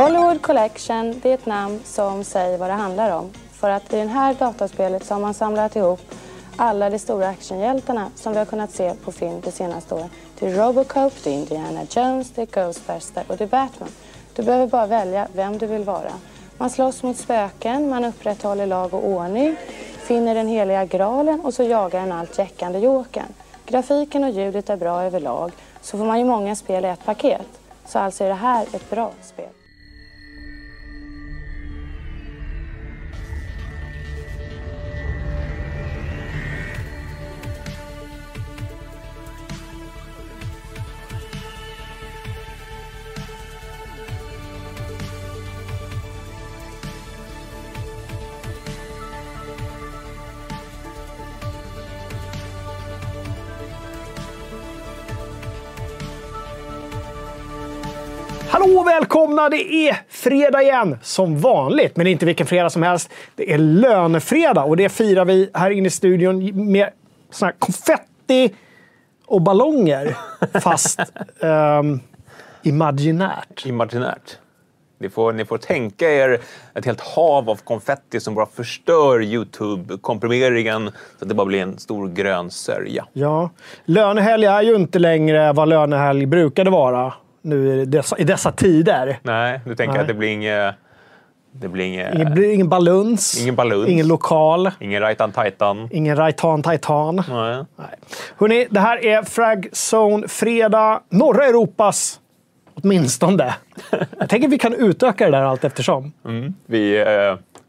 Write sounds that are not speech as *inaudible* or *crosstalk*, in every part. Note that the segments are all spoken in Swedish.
Hollywood Collection, det är ett namn som säger vad det handlar om. För att i det här dataspelet så har man samlat ihop alla de stora actionhjältarna som vi har kunnat se på film de senaste åren. Det är Robocop, det är Indiana Jones, det är Ghostbuster och det är Batman. Du behöver bara välja vem du vill vara. Man slåss mot spöken, man upprätthåller lag och ordning, finner den heliga graalen och så jagar den allt jäckande jokern. Grafiken och ljudet är bra överlag, så får man ju många spel i ett paket. Så alltså är det här ett bra spel. Välkomna! Det är fredag igen, som vanligt. Men inte vilken fredag som helst. Det är lönefredag och det firar vi här inne i studion med såna här konfetti och ballonger. *laughs* Fast um, imaginärt. Imaginärt. Ni får, ni får tänka er ett helt hav av konfetti som bara förstör Youtube-komprimeringen så att det bara blir en stor grön sörja. Ja. Lönehelg är ju inte längre vad lönehelg brukade vara nu i dessa, i dessa tider. Nej, du tänker Nej. att det blir inget... Det blir inget... Ingen, blir ingen baluns, Ingen baluns. ingen lokal, Ingen Rajtan Tajtan. ingen Raitan Titan. Nej. Nej. Hörrni, det här är Frag Zone Fredag. Norra Europas, åtminstone. Jag tänker att vi kan utöka det där allt eftersom. Vi, eh,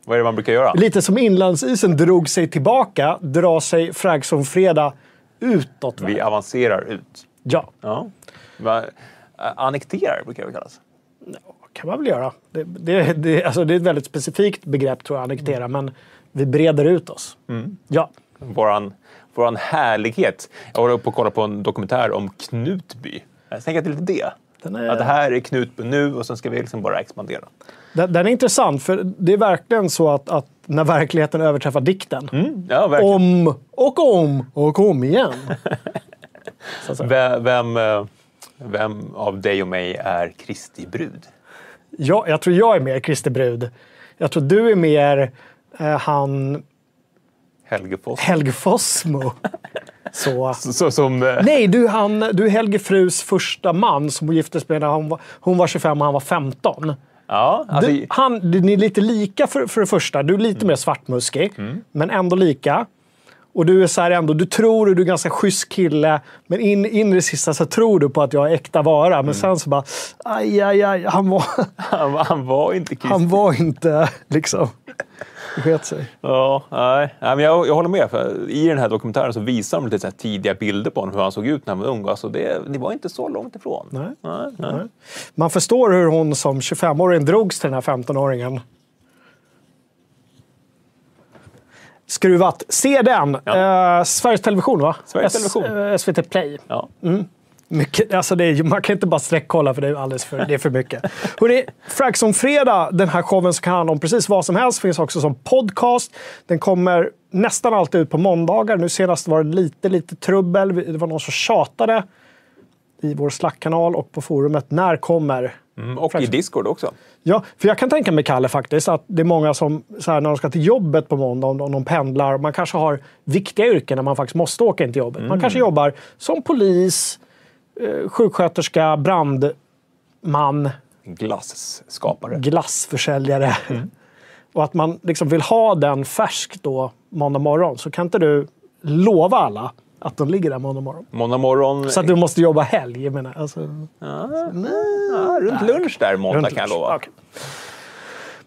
vad är det man brukar göra? Lite som inlandsisen drog sig tillbaka, drar sig Frag Zone Fredag utåt. Vi avancerar ut. Ja, Ja. Eh, annekterar brukar det kallas. kan man väl göra. Det, det, det, alltså det är ett väldigt specifikt begrepp, tror jag, annektera, men vi breder ut oss. Ja. Våran, våran härlighet. Jag håller på att kolla på en dokumentär om Knutby. Jag tänker att det är lite det. Är- Att det här är Knutby nu och sen ska vi liksom bara expandera. Den, den är intressant, för det är verkligen så att, att när verkligheten överträffar dikten. Ja, verkligen. Om och om och om igen. *laughs* Vem, vem, eh, vem av dig och mig är Kristi brud? Jag, jag tror jag är mer Kristi brud. Jag tror du är mer eh, han Helge Foss? Helge Fossmo. *laughs* Så. Så, som, eh, Nej, du, han, du är Helge Frus första man som hon gifte sig med när hon var, hon var 25 och han var 15. ja, alltså, Du, han, ni är lite lika för, för det första. Du är lite mer svartmuskig, men ändå lika. Och du är så här ändå, du tror att du är ganska schysst kille, men in, in i det sista så tror du på att jag är äkta vara. Men sen så bara, aj, aj, aj, han var, *laughs* han, han var inte Kristi. han var inte liksom... Det sket sig. Ja, nej. nej men jag, jag håller med. För I den här dokumentären så visar de lite så tidiga bilder på honom, hur han såg ut när han var ung. Alltså det, det var inte så långt ifrån. Nej. Nej, nej. Man förstår hur hon som 25-åring drogs till den här 15-åringen. Skruvat. Se den! Eh, Sveriges Television, va? Sveriges Television. eh, SVT Play. Ja. Mycket, alltså är, man kan inte bara sträckkolla för det är alldeles för, det är för mycket. *laughs* Hörrni, Fraxon Fredag, den här showen som kan handla om precis vad som helst, finns också som podcast. Den kommer nästan alltid ut på måndagar. Nu senast var det lite, lite trubbel. Det var någon som tjatade i vår Slack-kanal och på forumet. När kommer Mm, och i Discord också. Ja, för jag kan tänka mig, Kalle, faktiskt att det är många som så här, när de ska till jobbet på måndag, om de, om de pendlar, man kanske har viktiga yrken där man faktiskt måste åka in till jobbet. Man kanske jobbar som polis, eh, sjuksköterska, brandman, Glasskapare. glassförsäljare. *laughs* Och att man liksom vill ha den färsk då måndag morgon. Så kan inte du lova alla att de ligger där måndag morgon? Måndag morgon. Så att du måste jobba helg, jag menar. Alltså, ja, runt lunch där måndag Runt kan jag lova. Okej.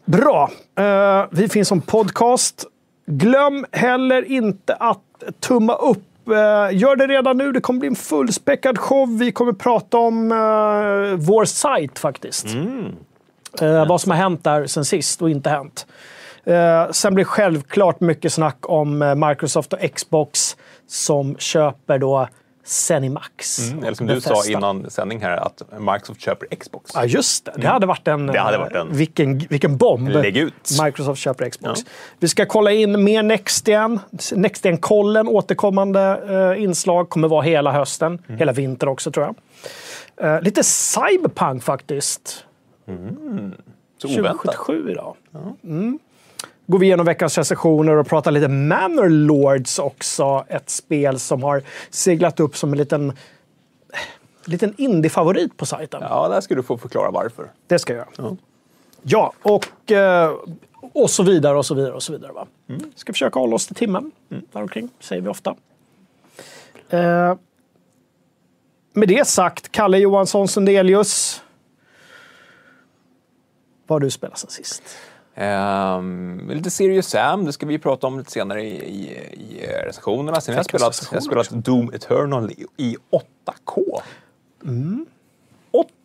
Bra. Eh, vi finns som podcast. Glöm heller inte att tumma upp. Eh, gör det redan nu. Det kommer bli en fullspäckad show. Vi kommer prata om eh, vår sajt faktiskt. Eh, vad som har hänt där sen sist och inte hänt. Eh, sen blir självklart mycket snack om Microsoft och Xbox som köper då Zenimax. Mm, Eller som du sa innan sändning här, att Microsoft köper Xbox. Ja, just det. Det hade varit en... Det hade eh, varit en- Vilken, vilken bomb. Lägg ut. Microsoft köper Xbox. Ja. Vi ska kolla in mer Nextgen. Nextgen-kollen, återkommande eh, inslag, kommer vara hela hösten. Mm. Hela vintern också, tror jag. Eh, lite cyberpunk faktiskt. Så oväntat. 2077 idag. Mm. Går vi igenom veckans recensioner och pratar lite Manor Lords också. Ett spel som har seglat upp som en liten, liten indie-favorit på sajten. Ja, där ska du få förklara varför. Det ska jag göra. Ja, och, eh, och så vidare och så vidare och så vidare. Va? Ska försöka hålla oss till timmen däromkring, säger vi ofta. Eh, med det sagt, Kalle Johansson Sundelius. Vad har du spelat sen sist? Ehm, lite Serious Sam, det ska vi prata om lite senare i, i, i recensionerna. Sen har jag spelat, jag spelat Doom Eternal i, i 8K.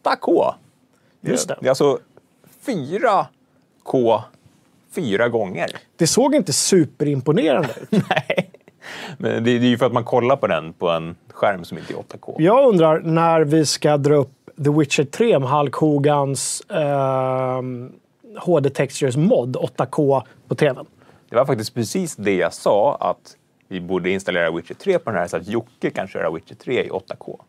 8K! Just det. Det är alltså 4K fyra gånger. Det såg inte superimponerande ut. *laughs* Nej. Men det, det är ju för att man kollar på den på en skärm som inte är 8K. Jag undrar när vi ska dra upp The Witcher 3 med Hulk Hogans eh, HD Textures mod 8K på tvn. Det var faktiskt precis det jag sa, att vi borde installera Witcher 3 på den här så att Jocke kan köra Witcher 3 i 8K.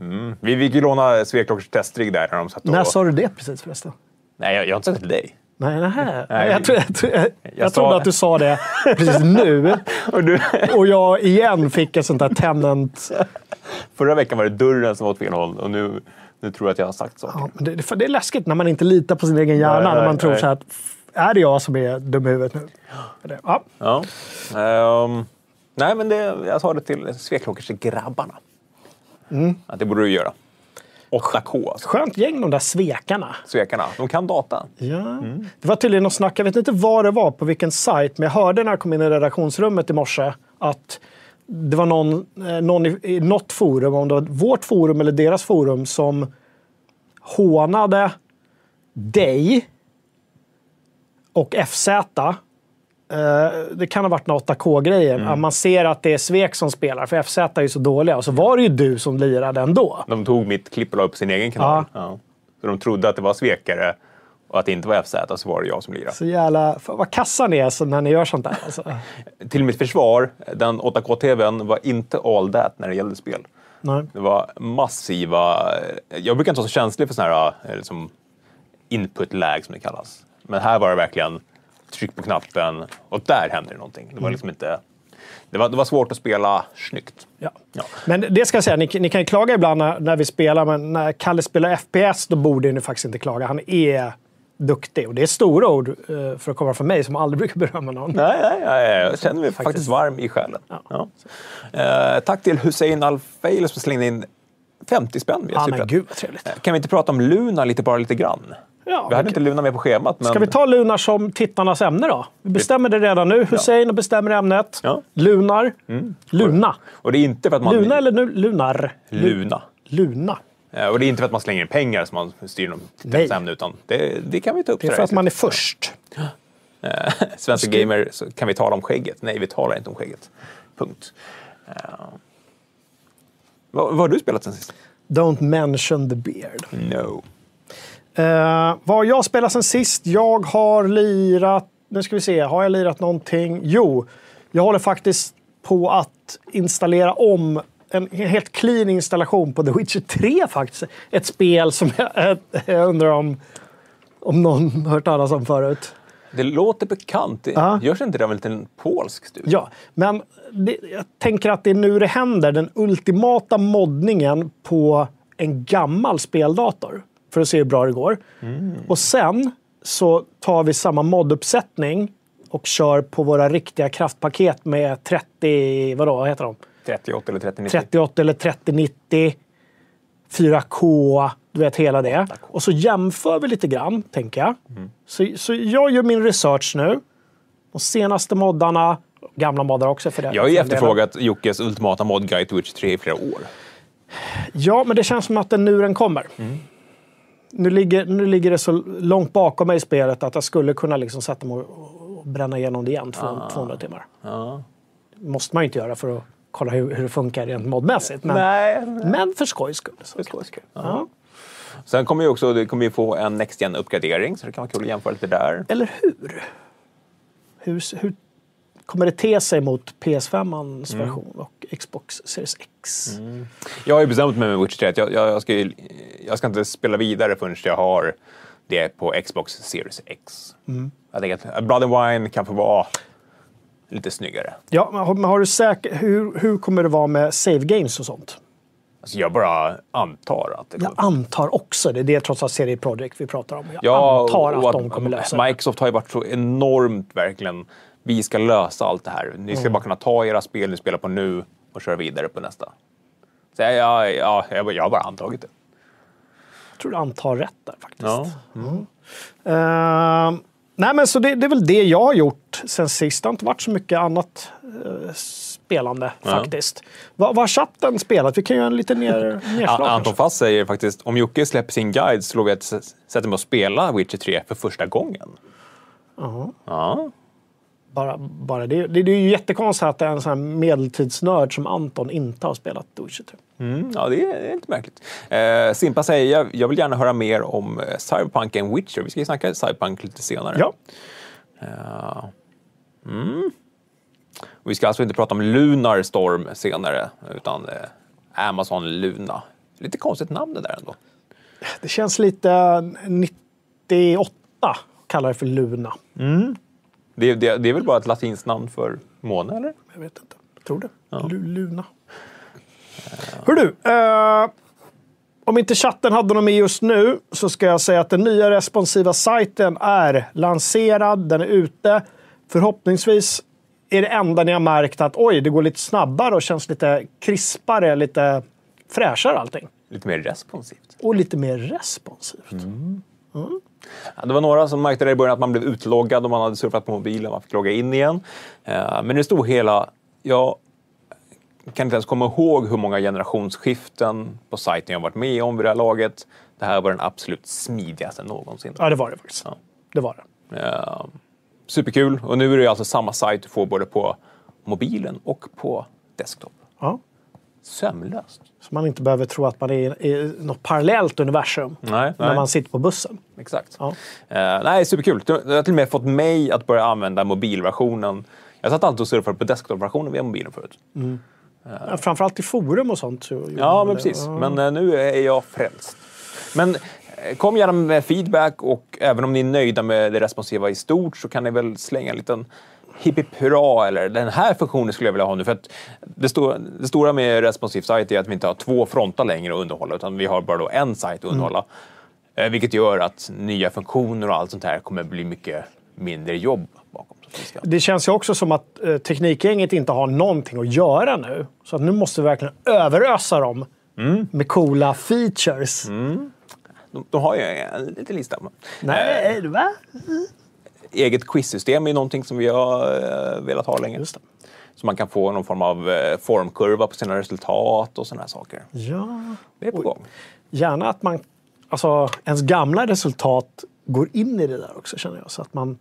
Mm. Vi fick ju låna Sveklockers testrigg där när de satt och... När sa du det precis förresten? Nej, jag, jag har inte sagt det till dig. Nej, nej. Nej, jag, tror, jag, tror- jag, jag trodde att du sa det precis nu. *laughs* Och du, Och jag igen fick ett sånt där tenant... förra veckan var det dörren som var åt fel håll och nu, nu tror jag att jag har sagt saker. Ja, men det, det är läskigt när man inte litar på sin egen hjärna. Nej, nej, när man tror nej. så här att "F- är det jag som är dum i huvudet nu? Ja. Ja. Ehm, nej, men det, jag sa det till Sveklockers-grabbarna. Mm. Att det borde du göra. 8K alltså. Skönt gäng de där svekarna. Svekarna. De kan data. Ja. Det var tydligen något snack, jag vet inte vad det var, på vilken sajt, men jag hörde när jag kom in i redaktionsrummet i morse att det var någon, eh, någon i, i något forum, om det var vårt forum eller deras forum, som hånade dig och FZ. Eh, Det kan ha varit något 8K-grejen. Att man ser att det är Svek som spelar, för FZ är ju så dåliga. Och så var det ju du som lirade ändå. De tog mitt klipp och la upp sin egen kanal. Ja. Så de trodde att det var svekare och att det inte var FZ, så var det jag som lirade. Så jävla... Vad kassa ni är så när ni gör sånt där. Alltså. *laughs* Till mitt försvar, den 8K-TVn var inte all that när det gällde spel. Nej. Det var massiva... Jag brukar inte vara så känslig för sådana här eh, liksom input-lag som det kallas. Men här var det verkligen tryck på knappen och där hände det någonting. Det var liksom inte... Det var, det var svårt att spela snyggt. Ja. Ja. Men det ska jag säga, ni, ni kan ju klaga ibland när, när vi spelar, men när Kalle spelar FPS då borde ni faktiskt inte klaga. Han är duktig. Och det är stora ord eh, för att komma från mig som aldrig *laughs* brukar berömma någon. Nej, nej, nej, jag känner mig faktiskt, varm i själen. Ja. Eh, tack till Hussein Al-Fail som slängde in 50 spänn Ja, men gud vad trevligt. Eh, Kan vi inte prata om Luna lite, bara lite grann? Ja, vi hade inte Luna med på schemat. Men... Ska vi ta Lunar som tittarnas ämne då? Vi bestämmer det redan nu. Hussein bestämmer ämnet. Ja. Lunar. Luna. Och det är inte för att man... Luna eller nu, Lunar? Luna. Luna. Eh, Och det är inte för att man slänger in pengar som man styr dem till ämne, utan det, det kan vi ta upp. Det är för att man är först. Eh, Svenska gamer, så kan vi tala om skägget? Nej, vi talar inte om skägget. Punkt. Eh, vad, vad har du spelat sen sist? Don't mention the beard. No. Eh, vad har jag spelat sen sist? Jag har lirat... Nu ska vi se. Har jag lirat någonting? Jo, jag håller faktiskt på att installera om en helt clean installation på The Witcher 3 faktiskt. Ett spel som jag, jag undrar om, om någon hört talas om förut. Det låter bekant. Det Ja. Görs inte det av en liten polsk studio? Ja, men det, jag tänker att det är nu det händer. Den ultimata moddningen på en gammal speldator. För att se hur bra det går. Och sen så tar vi samma modduppsättning och kör på våra riktiga kraftpaket med 30, vadå, vad heter de? 38 eller 39? 38 eller 3090, 4K, du vet hela det. Och så jämför vi lite grann, tänker jag. Så, så jag gör min research nu. De senaste moddarna, gamla moddar också för det. Jag har ju delen. efterfrågat Jockes ultimata modguide till Witcher 3 i flera år. Ja, men det känns som att den nu den kommer. Nu, ligger, nu ligger det så långt bakom mig i spelet att jag skulle kunna liksom sätta mig och, och bränna igenom det igen, två, 200 timmar. Ja. måste man ju inte göra för att kolla hur, hur det funkar rent modmässigt. Men, Nej, men för skojs skull. Så. det ska kul. Ja. Sen kommer ju också, det kommer ju få en Next gen uppgradering så det kan vara kul att jämföra lite där. Eller hur? hur? Hur kommer det te sig mot PS5-ans version och Xbox Series X. Jag har ju bestämt mig med Witcher 3 att jag, jag, jag, ska, ju- jag ska inte spela vidare förrän jag har det på Xbox Series X. Jag tänker att Blood and Wine kan få vara lite snyggare. Ja, men har, men har du säker, hur, hur kommer det vara med save games och sånt? Alltså jag bara antar att det Jag antar också det. Det är trots allt Serie Projekt vi pratar om. Jag Ja, antar och att de kommer lösa det. Microsoft har ju varit så enormt verkligen. Vi ska lösa allt det här. Ni ska bara kunna ta era spel ni spelar på nu och köra vidare på nästa. Så jag, ja, ja, jag, jag har bara antagit det. Jag tror du antar rätt där faktiskt. Ja. Ehm, nej, men så det, det är väl det jag har gjort sen sist. Det har inte varit så mycket annat eh, spelande faktiskt. Vad, har chatten spelat? Vi kan göra en liten ner, *laughs* nedslag. Anton. Fass säger faktiskt om Jocke släpper sin guide så lovar jag att sätta mig och spela Witcher 3 för första gången. Ja. Bara, bara det, det, det är ju jättekonstigt att en sån här medeltidsnörd som Anton inte har spelat Witcher 3. Mm, ja, det är, lite märkligt. Eh, Simpa säger jag, jag vill gärna höra mer om eh, Cyberpunk and Witcher. Vi ska ju snacka Cyberpunk lite senare. Ja. Ja. Mm. Vi ska alltså inte prata om Lunar Storm senare, utan eh, Amazon Luna. Lite konstigt namn det där ändå. Det känns lite 98, kallar det för Luna. Det, det, det är väl bara ett latinskt namn för måne, eller? Jag vet inte. Jag tror det. Lu- Luna. Hör du, eh, om inte chatten hade något med just nu så ska jag säga att den nya responsiva sajten är lanserad, den är ute. Förhoppningsvis är det enda ni har märkt att oj, det går lite snabbare och känns lite krispare, lite fräschare allting. Lite mer responsivt. Och lite mer responsivt. Ja, det var några som märkte det i början att man blev utloggad om man hade surfat på mobilen. Man fick logga in igen. Eh, Men i det stora hela, jag kan inte ens komma ihåg hur många generationsskiften på sajten jag varit med om vid det här laget. Det här var den absolut smidigaste någonsin. Ja, det var det faktiskt. Ja. Det var det. Eh, superkul. Och nu är det alltså samma sajt du får både på mobilen och på desktop. Ja. Sömlöst. Så man inte behöver tro att man är i något parallellt universum Nej, när nej. man sitter på bussen. Exakt. Ja. Eh, nej, superkul. Det har till och med fått mig att börja använda mobilversionen. Jag satt alltid och surfade på desktop-versionen via mobilen förut. Ja, Framförallt i forum och sånt. Ja, men precis. Men eh, nu är jag frälst. Men eh, kom gärna med feedback och även om ni är nöjda med det responsiva i stort så kan ni väl slänga en liten hipp hipp hurra eller den här funktionen skulle jag vilja ha nu. För att det, stora, det stora med responsiv sajt är att vi inte har två frontar längre att underhålla utan vi har bara en sajt att underhålla. Eh, Vilket gör att nya funktioner och allt sånt här kommer bli mycket mindre jobb bakom. Det känns ju också som att eh, Teknikgänget inte har någonting att göra nu. Så att nu måste vi verkligen överösa dem Mm. med coola features. De, de har ju en liten lista. Nej, va? Eget quizsystem är någonting som vi har eh, velat ha länge. Just det. Så man kan få någon form av eh, formkurva på sina resultat och sådana här saker. Ja. Det är på gång. Gärna att man, alltså ens gamla resultat går in i det där också känner jag. Så att man,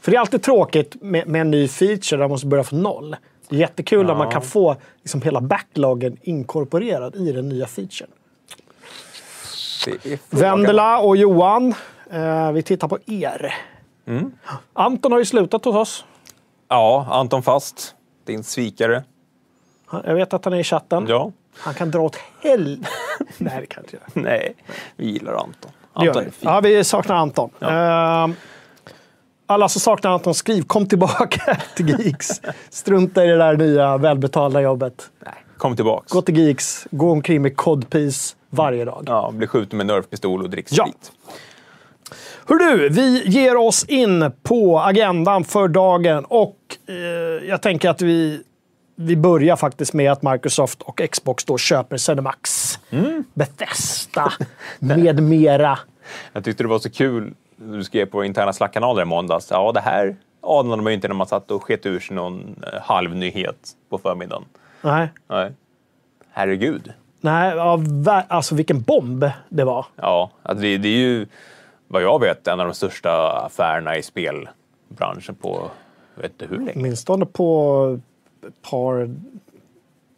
för det är alltid tråkigt med, med en ny feature där man måste börja från noll. Det är jättekul Ja. om man kan få liksom hela backloggen inkorporerad i den nya featuren. Vendela och Johan, eh, vi tittar på er. Mm. Anton har ju slutat hos oss. Ja, Anton Fast, din svikare. Jag vet att han är i chatten. Ja. Han kan dra åt hel... *laughs* Nej, det kan inte göra. Nej, vi gillar Anton. Anton vi. är fin. Ja, vi saknar Anton. Ehm, alla som saknar Anton, skriv kom tillbaka *laughs* till Geeks. Strunta i det där nya välbetalda jobbet. Nej, kom tillbaks. Gå till Geeks, gå omkring med codpiece varje dag. Ja, bli skjuten med nerfpistol och drick Ja. Hör du, vi ger oss in på agendan för dagen och eh, jag tänker att vi, vi börjar faktiskt med att Microsoft och Xbox då köper Cinemax, Bethesda *laughs* med mera. Jag tyckte det var så kul, du skrev på interna Slack-kanaler i måndags. Ja, det här anade man ju inte när man satt och sket ur sig någon eh, halvnyhet på förmiddagen. Nej, Nej. Herregud. Nej ja, alltså vilken bomb det var. Ja, alltså det, det är ju vad jag vet en av de största affärerna i spelbranschen på, vet inte hur länge. Åtminstone på ett par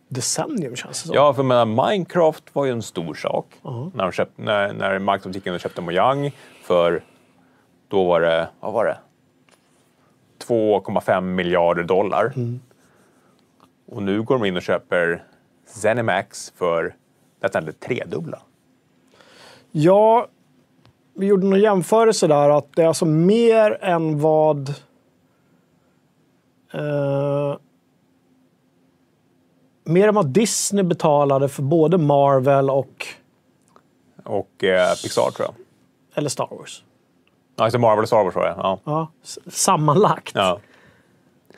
decennium känns det som. Ja, för menar, Minecraft var ju en stor sak. När, de köpt, när, när Microsoft gick in och köpte Mojang för, då var det, vad var det? 2,5 miljarder dollar. Och nu går de in och köper Zenimax för nästan det tredubbla. Ja, vi gjorde någon jämförelse där att det är alltså mer än vad eh, mer än vad Disney betalade för både Marvel och Och eh, Pixar tror jag. eller Star Wars. Ja, alltså Marvel och Star Wars var det. Ja. Ja, sammanlagt. Ja.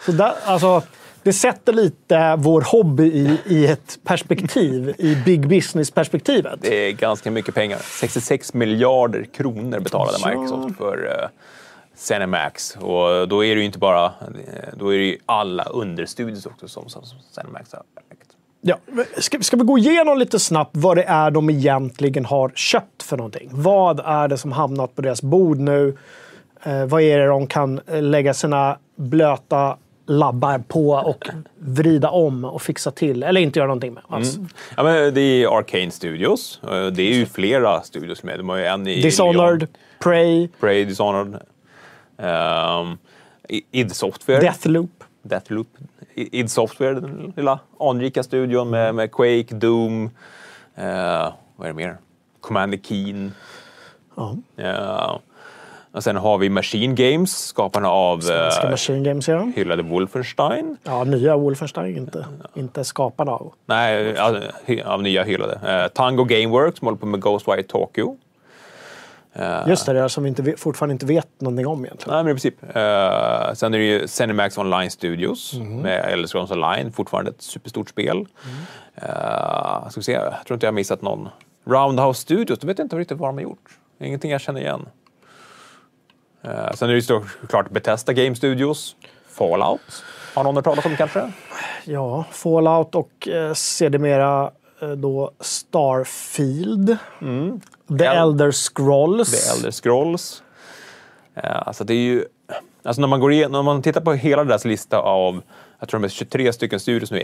Så där, alltså, det sätter lite vår hobby i, i ett perspektiv, i big business-perspektivet. Det är ganska mycket pengar. 66 miljarder kronor betalade Ja. Microsoft för uh, Cinemax. Och då är det ju inte bara... eh, Då är det ju alla understudios också som, som, som Cinemax har ägt. Ja, ska, ska vi gå igenom lite snabbt vad det är de egentligen har köpt för någonting? Vad är det som hamnat på deras bord nu? Eh, vad är det de kan eh, lägga sina blöta labbar på och vrida om och fixa till? Eller inte göra någonting med alls. Ja, men det är Arcane Studios. Eh, Det är ju flera studios med. De har ju en i Dishonored, Lyon. Prey, Prey, Dishonored. Um, id Software. Deathloop. Deathloop. Id Software, den lilla anrika studion med, med Quake, Doom. eh, vad är det mer? Commander Keen. Ja. Ja. Och sen har vi Machine Games, skaparna av Svenska uh, Machine Games, ja. hyllade Wolfenstein. Ja, nya Wolfenstein, inte, inte skaparna av. Nej, ja, hy- av nya hyllade. Eh, Tango Gameworks som håller på med Ghostwire Tokyo. Just det, det som vi inte, fortfarande inte vet någonting om egentligen. Nej, men i princip. Eh, sen är det ju Cinemax Online Studios med Elder Scrolls Online, fortfarande ett superstort spel. Eh, ska vi se, jag tror inte jag har missat någon. Roundhouse Studios, då vet jag inte riktigt vad de har gjort. Ingenting jag känner igen. Eh, sen är det ju såklart Bethesda Game Studios, Fallout. Har någon hört talas om kanske? Ja, Fallout och eh, sedermera eh, då Starfield. The El- Elder Scrolls. The Elder Scrolls. Eh, alltså det är ju... Alltså när man går igenom, när man tittar på hela deras lista av, jag tror de är 23 stycken studios nu,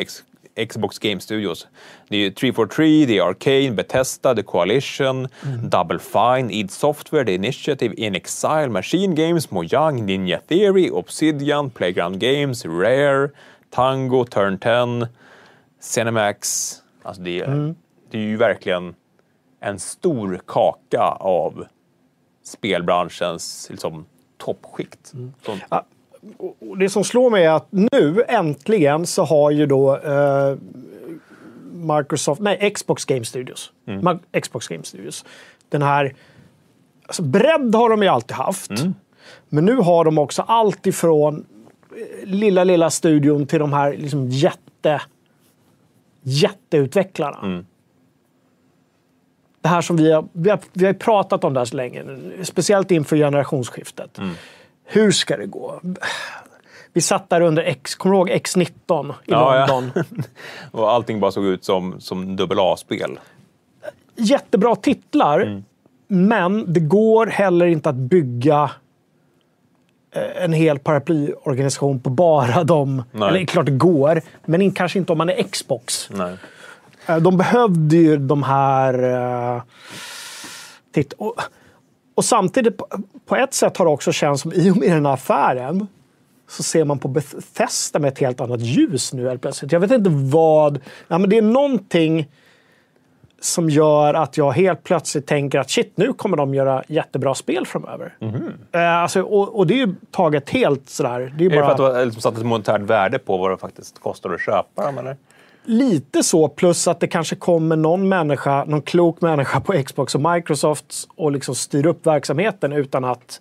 Xbox Game Studios. Det är ju 343, det är Arcane, Bethesda, The Coalition, Double Fine, id Software, The Initiative, In Exile, Machine Games, Mojang, Ninja Theory, Obsidian, Playground Games, Rare, Tango, Turn 10, Cinemax. Alltså det, är- det är ju verkligen en stor kaka av spelbranschens liksom, toppskikt. Och det som slår mig är att nu äntligen så har ju då eh, Microsoft, nej Xbox Game Studios. Ma- Xbox Game Studios. Den här, alltså bredd har de ju alltid haft. Men nu har de också allt ifrån eh, lilla, lilla studion till de här liksom jätte, jätteutvecklarna. Det här som vi har, vi har, vi har pratat om det här så länge, speciellt inför generationsskiftet. Hur ska det gå? Vi satt där under X, kommer du ihåg X19 i Ja, ja. London? *laughs* och allting bara såg ut som, som dubbel A-spel. Jättebra titlar, Mm. men det går heller inte att bygga eh, en hel paraplyorganisation på bara *laughs* dem. Nej. Eller klart det går, men kanske inte om man är Xbox. Nej. Eh, De behövde ju de här... Uh, titt och, och samtidigt, på, ett sätt har det också känts som i och med den här affären så ser man på Bethesda med ett helt annat ljus nu helt plötsligt. Jag vet inte vad... Ja, men det är någonting som gör att jag helt plötsligt tänker att shit, nu kommer de göra jättebra spel framöver. Eh, alltså, och, och det är ju taget helt sådär. Det är, Är det bara... för att du har liksom satt ett monetärt värde på vad det faktiskt kostar att köpa dem? Eller? Lite så, plus att det kanske kommer någon människa, någon klok människa på Xbox och Microsoft och liksom styr upp verksamheten utan att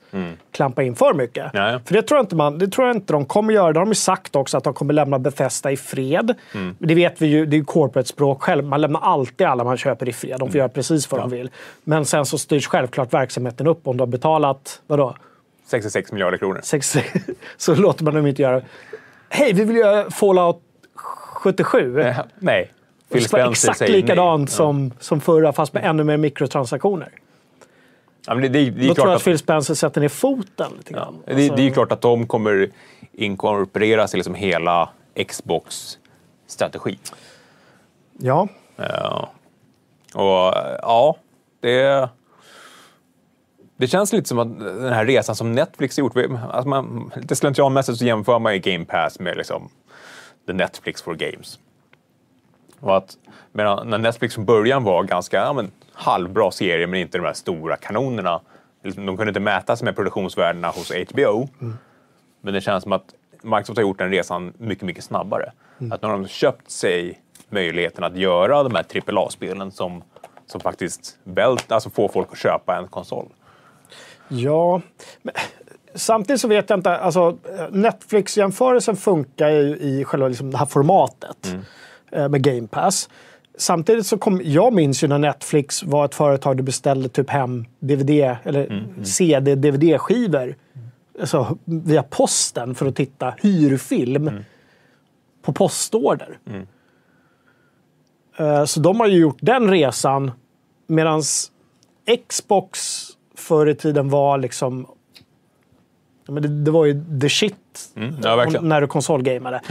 klampa in för mycket. Ja, ja. För det tror, jag inte man, det tror jag inte de kommer göra. Det har de ju sagt också, att de kommer lämna Bethesda i fred. Det vet vi ju, det är ju corporate-språk själv. Man lämnar alltid alla man köper i fred. De får göra precis vad de vill. Men sen så styrs självklart verksamheten upp om du har betalat, vadå? 66 miljarder kronor. 60, *laughs* så låter man dem inte göra. Hej, vi vill göra Fallout 77. Eh, Nej. Phil Det Spencer exakt likadant nej. som, som förra, fast med ännu mer mikrotransaktioner. Ja, men det, det, det, är Då tror klart jag att att, Phil Spencer sätter ner foten lite ja, grann. det, det är ju Alltså, klart att de kommer inkorporeras i liksom hela Xbox-strategi. ja. Ja. Och eh, ja, det... Det känns lite som att den här resan som Netflix har gjort, alltså man, lite slentrianmässigt så jämför man ju Game Pass med liksom the Netflix for games. Och att, medan när Netflix från början var ganska ja, men, halvbra serier men inte de här stora kanonerna. Liksom, De kunde inte mäta sig med produktionsvärdena hos HBO. Men det känns som att Microsoft har gjort den resan mycket, mycket snabbare. Att nu har de köpt sig möjligheten att göra de här AAA-spelen som, som faktiskt vält, alltså får folk att köpa en konsol. Ja, men samtidigt så vet jag inte. Alltså, Netflix-jämförelsen funkar ju i själva liksom det här formatet eh, med Game Pass. Samtidigt så kom, jag minns ju när Netflix var ett företag du beställde typ hem DVD eller CD, DVD-skivor alltså, via posten för att titta hyrfilm på postorder. Eh, Så de har ju gjort den resan medan Xbox förr i tiden var liksom... ja, Men det, det var ju the shit ja, verkligen. när du konsolgamade.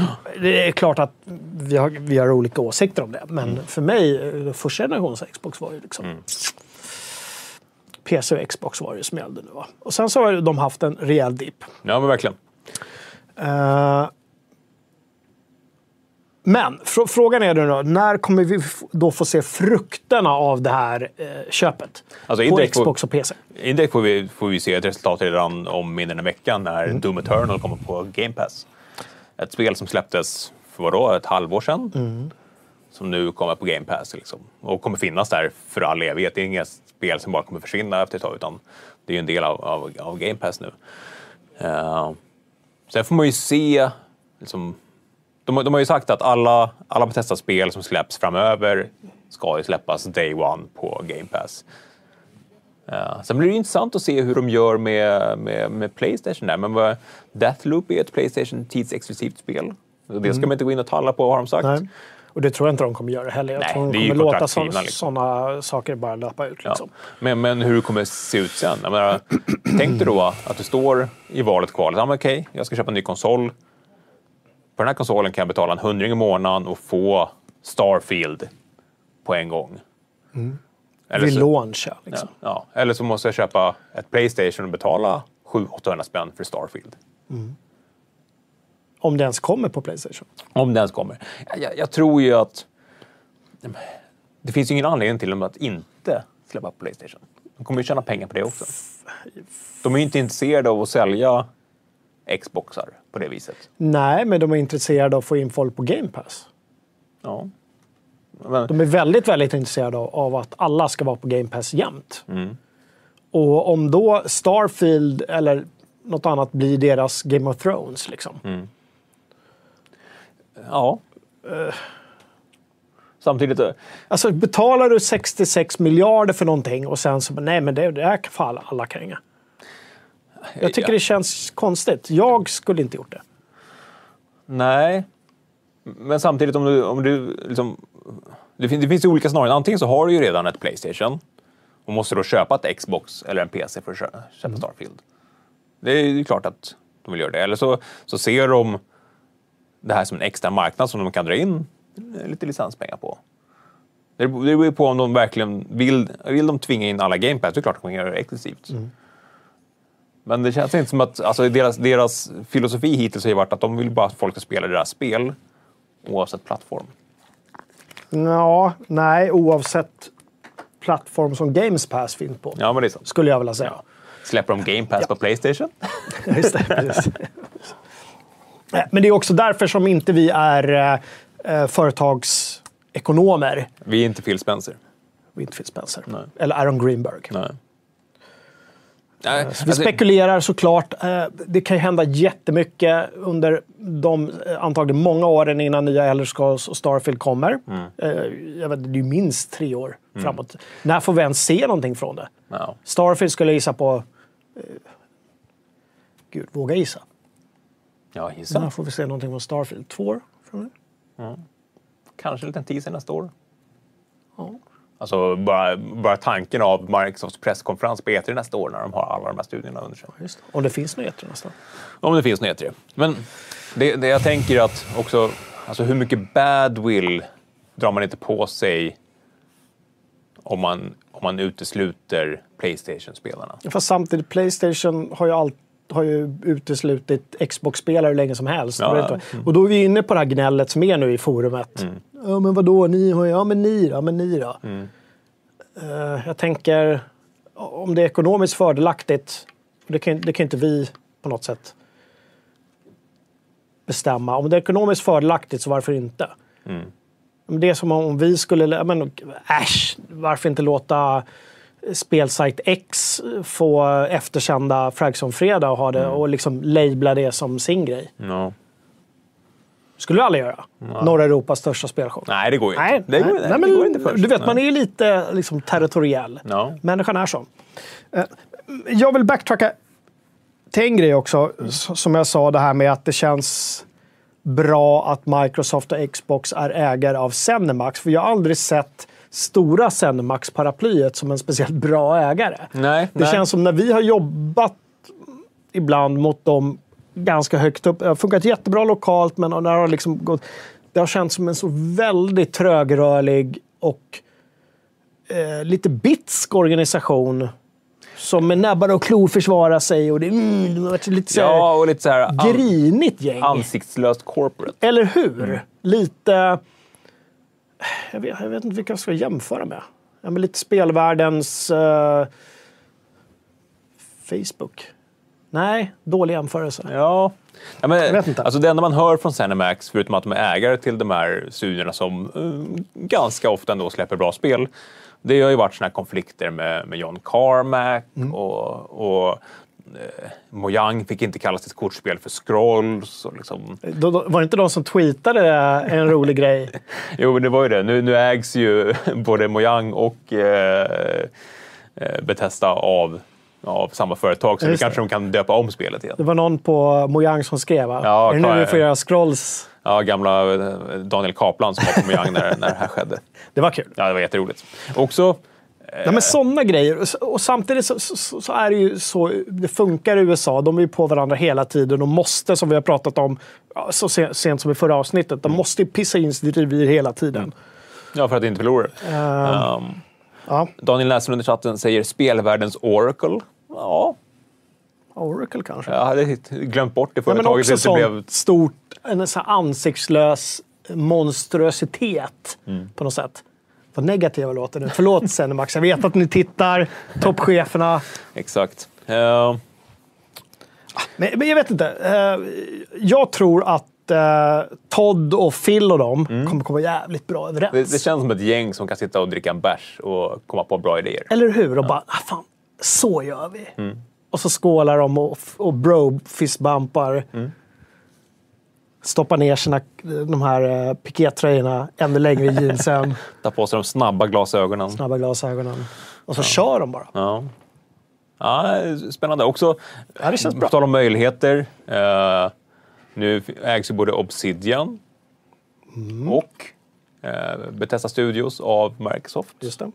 Det är klart att vi har, vi har olika åsikter om det. Men Mm. för mig, eh, första generationens Xbox var ju liksom... PC och Xbox var det som gällde nu. Va? Och sen så har de haft en rejäl dipp. Ja, men verkligen. Eh, men fr- frågan är då, när kommer vi då få se frukterna av det här eh, köpet? Alltså, på Xbox och PC. Indirekt får vi, får vi se ett resultat redan om mindre än en vecka när Mm. Doom Eternal kommer på Game Pass. Ett spel som släpptes för vadå, ett halvår sedan. Mm. Som nu kommer på Game Pass liksom. och kommer finnas där för all evighet. Det är inget spel som bara kommer försvinna efter ett tag utan det är ju en del av, av, av Game Pass nu. Uh, sen får man ju se liksom, de, har- de har ju sagt att alla, alla Bethesda-spel som släpps framöver ska ju släppas day one på Game Pass. Ja, sen blir det intressant att se hur de gör med, med, med Playstation där. Men vad, Deathloop är ett Playstation tidsexklusivt spel. Det ska man inte gå in och talla på har de sagt. Nej. Och det tror jag inte de kommer göra heller. Jag Nej, tror de det kommer låta kontraktskrivna, liksom. sådana saker bara löpa ut. Ja. Liksom. Men, men hur det kommer se ut sen. Jag menar, tänk dig då att du står i valet kvalet. Ja, men okej, jag ska köpa en ny konsol. På den här konsolen kan jag betala en hundring i månaden och få Starfield på en gång. Eller Vid så- launch, ja, Ja, liksom. ja. Eller så måste jag köpa ett Playstation och betala 700-800 spänn för Starfield. Om det ens kommer på Playstation. Om det ens kommer. Jag, jag tror ju att det finns ju ingen anledning till dem att inte släppa på Playstation. De kommer ju tjäna pengar på det också. De är ju inte intresserade av att sälja Xboxar på det viset. Nej, men de är intresserade av att få in folk på Game Pass. Ja. Men, De är väldigt, väldigt intresserade av, att alla ska vara på Game Pass jämt. Mm. Och om då Starfield eller något annat blir deras Game of Thrones, liksom. Mm. ja. Samtidigt, eh, Alltså betalar du 66 miljarder för någonting och sen så, nej men det, det här kan alla, alla kränga. Jag tycker det känns konstigt. Jag skulle inte gjort det. nej. Men samtidigt om du, om du liksom, det, finns, det finns ju olika scenarion. Antingen så har du ju redan ett Playstation och måste då köpa ett Xbox eller en PC för att kö- köpa Starfield. Det är ju klart att de vill göra det. Eller så, så ser de det här som en extra marknad som de kan dra in eh, lite licenspengar på. Det beror ju på om de verkligen vill, vill de tvinga in alla Game Pass, det är klart att de kan göra det exklusivt. Men det känns inte som att, alltså deras, deras filosofi hittills har ju varit att de vill bara att folk ska spela deras spel oavsett plattform. Ja, nej, oavsett plattform som Games Pass finns på. Ja, men det är så. Skulle jag vilja säga. Släpper de Game Pass på Playstation? *laughs* Just det, precis. Eh, Men det är också därför som inte vi är eh, eh, företagsekonomer. Vi är inte Phil Spencer. Vi är inte Phil Spencer. Nej. Eller Aaron Greenberg. Nej. Nej, Vi alltså- spekulerar såklart. Eh, Det kan ju hända jättemycket under de eh, antagligen många åren innan nya Elder Scrolls och Starfield kommer. Mm. Eh, Jag vet, det är ju minst tre år framåt. När får vi ens se någonting från det? ja. Starfield skulle jag gissa på... eh, Gud, våga gissa. ja, gissa. När får vi se någonting från Starfield? Två år? Från nu? Kanske en liten teaser nästa år. Ja. Alltså bara, bara tanken av Microsofts presskonferens på E3 nästa år när de har alla de här studierna under sig. Just det. Om det finns nyheter nästan. Om det finns något E3. Men det, det jag tänker att också, alltså hur mycket badwill drar man inte på sig om man, om man utesluter Playstation-spelarna? Fast samtidigt, Playstation har ju all, har ju uteslutit Xbox-spelare hur länge som helst. Ja, du. Och då är vi inne på det här gnället som är nu i forumet. Ja men vadå, ni har ju- ja men ni då, men ni då. Eh, jag tänker, om det är ekonomiskt fördelaktigt, det kan, det kan inte vi på något sätt bestämma. Om det är ekonomiskt fördelaktigt så varför inte? Men Det är som om vi skulle, men äsch, varför inte låta spelsajt X få eftersända Fragson-fredag och, ha det, och liksom labla det som sin grej. Ja. Skulle du aldrig göra. Norra Europas största spelshow. Nej, det går ju Nej, inte. Det går, nej, nej, nej, det men går inte först. Du vet, Nej. man är ju lite liksom, territoriell. Ja. Människan är så. Eh, Jag vill backtracka till en grej också. s- Som jag sa, det här med att det känns bra att Microsoft och Xbox är ägare av Zenimax. För jag har aldrig sett stora Zenimax-paraplyet som en speciellt bra ägare. Nej, Det nej. känns som när vi har jobbat ibland mot dem ganska högt upp. Det har funkat jättebra lokalt, men när det har liksom gått... Det har känts som en så väldigt trögrörlig och eh, lite bitsk organisation. Som med näbbar och klor försvarar sig. Och det, mm, det har varit lite så här Ja, och lite så här grinigt gäng. ansiktslöst corporate. Eller hur? Lite... Jag vet, jag vet inte vilka jag ska jämföra med. Ja, men lite spelvärldens... eh, Facebook. Nej, dålig jämförelse. Ja. ja men, vet inte. Alltså det enda man hör från Zenimax, förutom att de är ägare till de här studierna som eh, ganska ofta ändå släpper bra spel, det har ju varit såna här konflikter med, med John Carmack Mm. och, och eh, Mojang fick inte kalla sitt kortspel för Scrolls. Och liksom. Då, då, var det inte de som tweetade en rolig grej? *laughs* Jo, men det var ju det. Nu, nu ägs ju *laughs* både Mojang och eh, eh, Bethesda av, av samma företag, så nu det. kanske de kan döpa om spelet igen. Det var någon på Mojang som skrev va? Ja, är det nu vi får göra scrolls? Ja, gamla eh, Daniel Kaplan som var på Mojang när, när det här skedde. *laughs* Det var kul. Ja, det var jätteroligt. Också, Ja, men sådana grejer. Och- Och samtidigt så, så, så är det ju så, det funkar i USA. De är ju på varandra hela tiden och måste, som vi har pratat om så se- sent som i förra avsnittet, de måste ju pissa in sitt revir hela tiden. ja, för att inte förlora. Eh, Um, Ja, Daniel Näslund under chatten säger spelvärldens Oracle. Ja, Oracle kanske. jag hade glömt bort det Ja, men företaget. också sånt blev... stort, en sån ansiktslös monstruositet Mm. på något sätt. Vad negativa låter nu. Förlåt *laughs* Zenimax, jag vet att ni tittar. Toppcheferna. Exakt. Uh, Men, men jag vet inte. Eh, jag tror att eh, Todd och Phil och dem kommer komma jävligt bra överens. Mm. det, det känns som ett gäng som kan sitta och dricka en bärs och komma på bra idéer. Eller hur? Och bara, ah, fan, så gör vi. Mm. Och så skålar de och, och bro fistbumpar. Mm. Stoppar ner sina, de här uh, pikétröjorna ännu längre i jeansen. *laughs* Ta på sig de snabba glasögonen. snabba glasögonen. Och så kör de bara. Ja. Ja, spännande. Också, Ja, det känns bra. På tal om möjligheter. eh, nu ägs ju både Obsidian Mm. och uh, Bethesda Studios av Microsoft. Just det.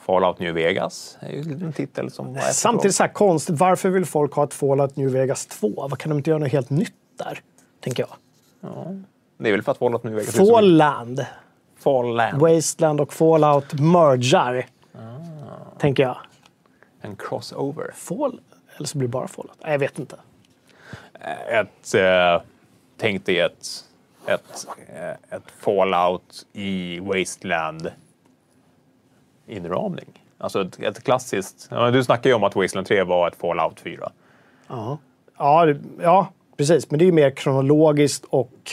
Fallout New Vegas är ju en titel som. Samtidigt så här konstigt, varför vill folk ha ett Fallout New Vegas 2? Vad kan de inte göra något helt nytt där? Tänker jag. Det är väl för att Fallout är så- Falland, Fallout. Wasteland och Fallout mergar. Ah. Tänker jag. En crossover. Fall, eller så blir det bara Fallout. Jag vet inte. Ett, eh, tänk dig ett, ett, eh, ett Fallout i Wasteland inramning. Alltså ett, ett klassiskt... Ja, du snackar ju om att Wasteland 3 var ett Fallout 4. Ja, ja, det- ja precis. Men det är ju mer kronologiskt och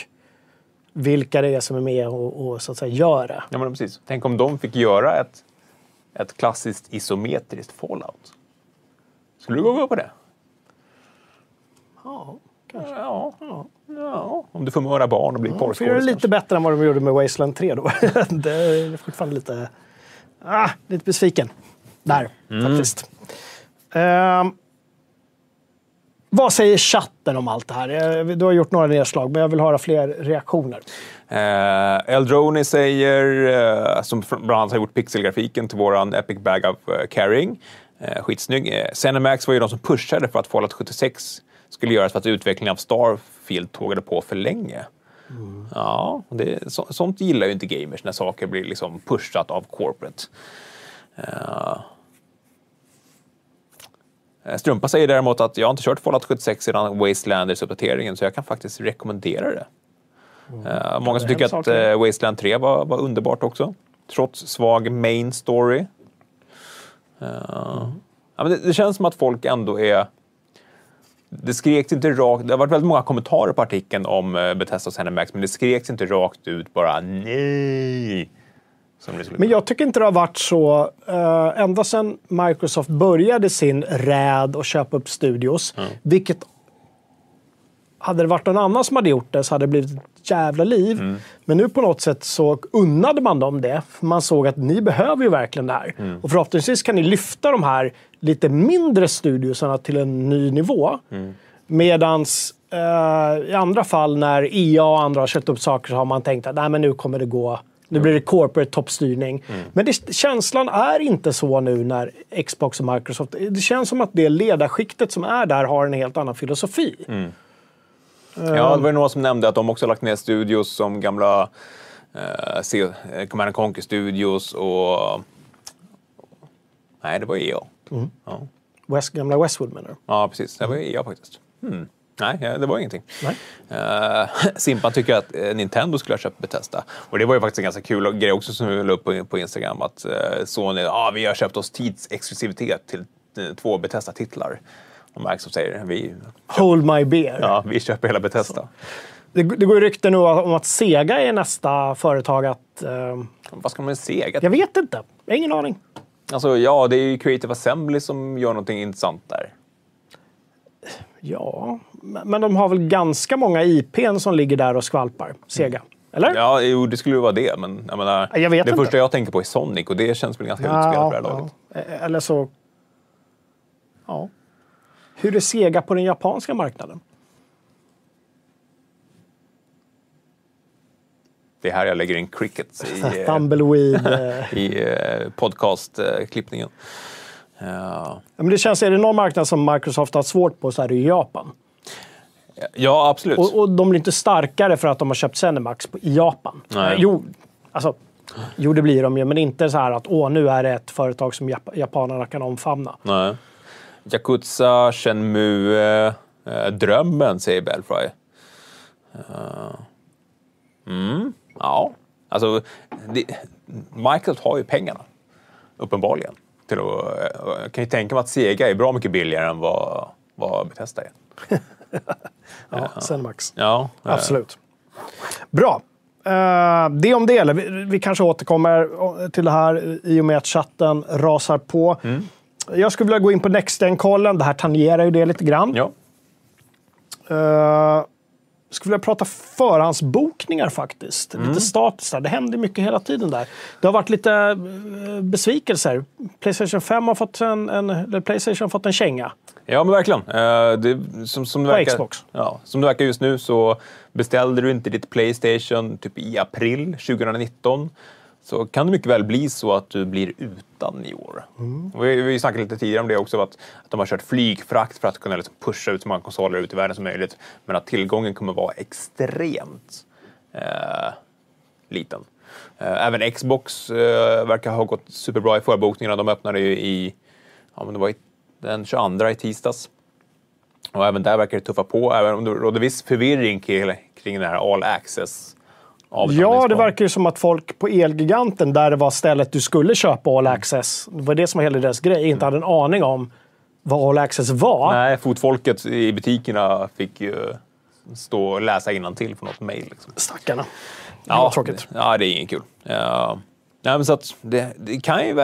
vilka det är som är med och, och så att säga gör det. Ja, men precis. Tänk om de fick göra ett, ett klassiskt isometriskt Fallout. Skulle du gå på det? Ja, Ja. ja. Om du får möra barn och bli får göra det porrskådis lite kanske. bättre än vad de gjorde med Wasteland 3 då. *laughs* det är fortfarande lite, ah, lite besviken där faktiskt. Ehm, vad säger chatten om allt det här? Eh, du har gjort några nedslag, men jag vill höra fler reaktioner. Eh, Eldroni säger, eh, som bland annat har gjort pixelgrafiken till våran Epic Bag of eh, Carrying. Eh, skitsnygg. Eh, Cinemax var ju de som pushade för att Fallout 76 skulle göras för att utvecklingen av Starfield tågade på för länge. Ja, det, så, sånt gillar ju inte gamers när saker blir liksom pushat av corporate. Eh, Strumpa säger däremot att jag har inte kört Fallout 76 sedan Wastelanders-uppdateringen så jag kan faktiskt rekommendera det. Eh, många som tycker att saker. eh, Wasteland 3 var, var underbart också. Trots svag main story. Eh, ja, men det, det känns som att folk ändå är... Det skreks inte rakt... Det har varit väldigt många kommentarer på artikeln om uh, Bethesda och ZeniMax, men det skreks inte rakt ut bara nej. Men jag tycker inte det har varit så. Uh, ända sedan Microsoft började sin räd och köpa upp studios, vilket hade det varit någon annan som hade gjort det så hade det blivit ett jävla liv. Men nu på något sätt så unnade man dem det. För man såg att ni behöver ju verkligen det här. Och förhoppningsvis kan ni lyfta de här lite mindre studiosarna till en ny nivå. Medans eh, i andra fall när EA och andra har köpt upp saker så har man tänkt att Nej, men nu kommer det gå. Nu blir det corporate toppstyrning. Men det, känslan är inte så nu när Xbox och Microsoft... Det känns som att det ledarskiktet som är där har en helt annan filosofi. Ja, det var några som nämnde att de också lagt ner studios som gamla eh, eh, Command Conquer Studios och... Nej, det var EA. Ja. West, gamla Westwood menar du? ja, precis. Det var EA faktiskt. Hmm. Nej, ja, det var ingenting. Nej. Eh, *laughs* Simpan tycker att eh, Nintendo skulle ha köpt Bethesda. Och det var ju faktiskt en ganska kul grej också som vi la upp på, på Instagram. Att eh, Sony, ah, vi har köpt oss tidsexklusivitet till eh, två Bethesda-titlar. Och Microsoft säger, vi, Hold my beer. ja, vi köper hela Bethesda. Det, det går ju rykten nu om att Sega är nästa företag att... Eh, Vad ska man med Sega? jag vet inte. Jag har ingen aning. Alltså, ja, det är ju Creative Assembly som gör någonting intressant där. Ja, men de har väl ganska många IPn som ligger där och skvalpar. Sega. Eller? Ja, jo, det skulle ju vara det, men jag menar, Jag det inte. första jag tänker på är Sonic och det känns väl ganska utspelat på det här laget. ja. Eh, Eller så... Ja. Hur är Sega på den japanska marknaden? Det är här jag lägger in cricket *laughs* *laughs* i, eh, Tumbleweed. eh, i eh, podcastklippningen. Ja. Men det känns, är det någon marknad som Microsoft har svårt på så är det Japan. ja, absolut. Och, och de blir inte starkare för att de har köpt Zenimax i Japan. Nej. Jo, alltså, jo, det blir de ju, men inte så här att åh, nu är det ett företag som Jap- japanerna kan omfamna. Nej. Yakuza, Shenmue, eh, Drömmen, säger Belfry. Eh, mm, ja, alltså det, Microsoft har ju pengarna, uppenbarligen. Till att, eh, jag kan ju tänka mig att Sega är bra mycket billigare än vad, vad Bethesda är. *laughs* Ja, Zenimax. Ja, eh, Absolut. Bra. Eh, det om det. Eller Vi, kanske återkommer till det här i och med att chatten rasar på. Mm. Jag skulle vilja gå in på Nexten-kollen. Det här tangerar ju det lite grann. Ja. Uh, skulle vilja prata förhandsbokningar faktiskt. Mm. Lite status där. Det händer mycket hela tiden där. Det har varit lite eh, besvikelser. Playstation 5 har fått en, en, eller Playstation har fått en känga. Ja, men verkligen. Eh, det, som, som det På verkar, Xbox. Ja, som det verkar just nu så beställde du inte ditt Playstation typ i april 2019 så kan det mycket väl bli så att du blir utan i år. Och Vi, vi snackade lite tidigare om det också, att, att de har kört flygfrakt för att kunna liksom pusha ut så många konsoler ut i världen som möjligt. Men att tillgången kommer vara extremt eh, liten. Eh, Även Xbox eh, verkar ha gått superbra i förbokningarna. De öppnade ju i, ja, men det var i den 22 i tisdags. Och även där verkar det tuffa på, även om det råder viss förvirring kring, kring den här all access. Ja, det verkar ju som att folk på Elgiganten, där det var stället du skulle köpa All Access, det var det som var hela deras grej, inte hade en aning om vad All Access var. Nej, fotfolket i butikerna fick ju stå och läsa till på något mejl. Liksom. Stackarna. Det var tråkigt. Ja, det är inget kul. Ja. Nej, men så att det, det kan ju.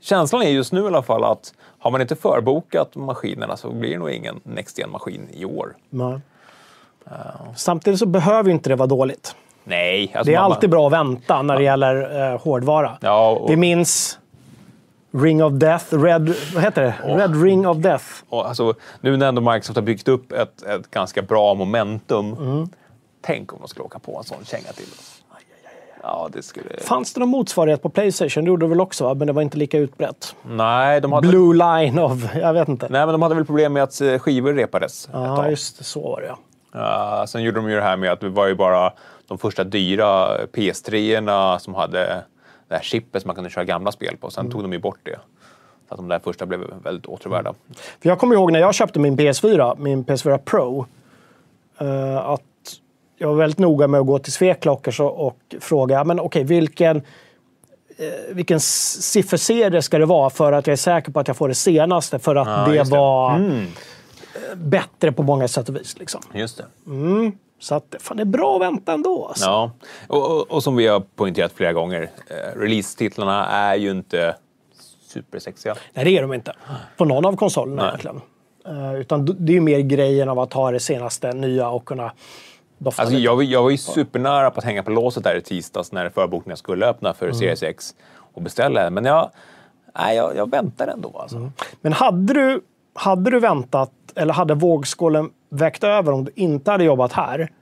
Känslan är just nu i alla fall att har man inte förbokat maskinerna så blir det nog ingen Next maskin i år. Nej. Samtidigt så behöver inte det vara dåligt. Nej. Alltså Det är man- alltid bra att vänta när det gäller eh, hårdvara. Ja, och- Vi minns Ring of Death, Red, vad heter det? Red Ring of Death. Och alltså, nu när ändå Microsoft har byggt upp ett, ett ganska bra momentum. Mm. Tänk om de skulle åka på en sån känga till oss. Ja, det skulle... Fanns det någon motsvarighet på Playstation? Det gjorde det väl också, va? men det var inte lika utbrett. Nej, de hade... Blue Line of... Jag vet inte. Nej, men de hade väl problem med att eh, skivor repades Ja, just det. Så var det ja. Uh, sen gjorde de ju det här med att det var ju bara de första dyra PS3-erna som hade det här chippet som man kunde köra gamla spel på. Sen tog de ju bort det. Så att de där första blev väldigt åtråvärda. För jag kommer ihåg när jag köpte min PS4, min PS4 Pro, eh, att jag var väldigt noga med att gå till Sveklockers och, och fråga, men okej, vilken, eh, vilken sifferserie ska det vara för att jag är säker på att jag får det senaste? För att Ja, det det. var eh, bättre på många sätt och vis. Liksom. Just det. Så att, fan, det är bra att vänta ändå. Alltså. Ja, och, och, och som vi har poängterat flera gånger, eh, release-titlarna är ju inte supersexiga. Nej, det är de inte. På någon av konsolerna Nej. egentligen. Eh, utan det är ju mer grejen av att ha det senaste nya och kunna dofta Alltså, lite. jag, var- jag var ju supernära på att hänga på låset där i tisdags när förbokningen skulle öppna för Mm. Series X och beställa. Men jag, nej, jag, jag väntar ändå. Alltså. Mm. Men hade du, hade du väntat, eller hade vågskålen vägt över om du inte hade jobbat här?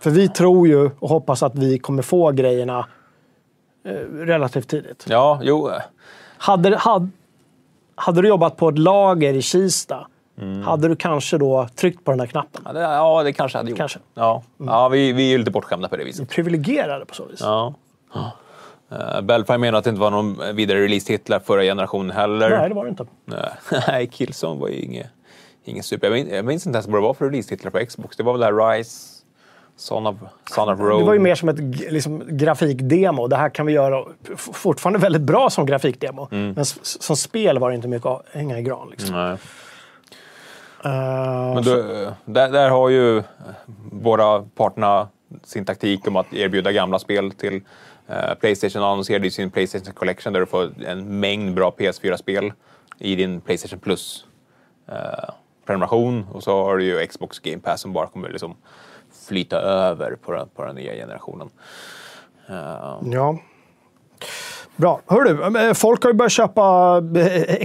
För vi tror ju och hoppas att vi kommer få grejerna eh, relativt tidigt. Ja, jo. Hade, hade, hade du jobbat på ett lager i Kista, Mm. hade du kanske då tryckt på den där knappen? Ja, det, ja, det kanske hade gjort. Kanske. Ja, ja vi, vi är lite bortskämda på det viset. Privilegierade på så vis. Ja. Uh, Belfry menar att det inte var någon vidare release-titlar förra generationen heller. Nej, det var det inte. *laughs* Nej, Killzone var ju inget, inget super. Jag minns, jag minns inte ens vad det var för release-titlar på Xbox. Det var väl det här Rise, Son of, Son of Rome. Det var ju mer som ett liksom, grafikdemo. Det här kan vi göra fortfarande väldigt bra som grafikdemo. Mm. Men som spel var det inte mycket att hänga i gran. Liksom. Nej. Eh, Men då, där, där har ju eh, båda parterna sin taktik om att erbjuda gamla spel till eh, Playstation annonserade ju sin Playstation Collection där du får en mängd bra PS4-spel i din Playstation Plus eh, prenumeration och så har du ju Xbox Game Pass som bara kommer liksom flyta över på den, på den nya generationen. Eh, Ja. Bra. Hör du, eh, folk har ju börjat köpa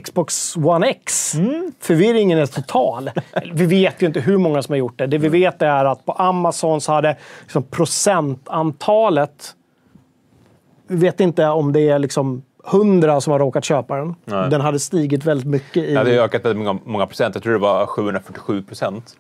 Xbox One X. Mm. Förvirringen är total. Vi vet ju inte hur många som har gjort det. Det vi vet är att på Amazon så hade liksom procentantalet... Vet inte om det är liksom 100 som har råkat köpa den. Nej. Den hade stigit väldigt mycket i... det hade ökat väldigt många, många procent. Jag tror det var 747 procent.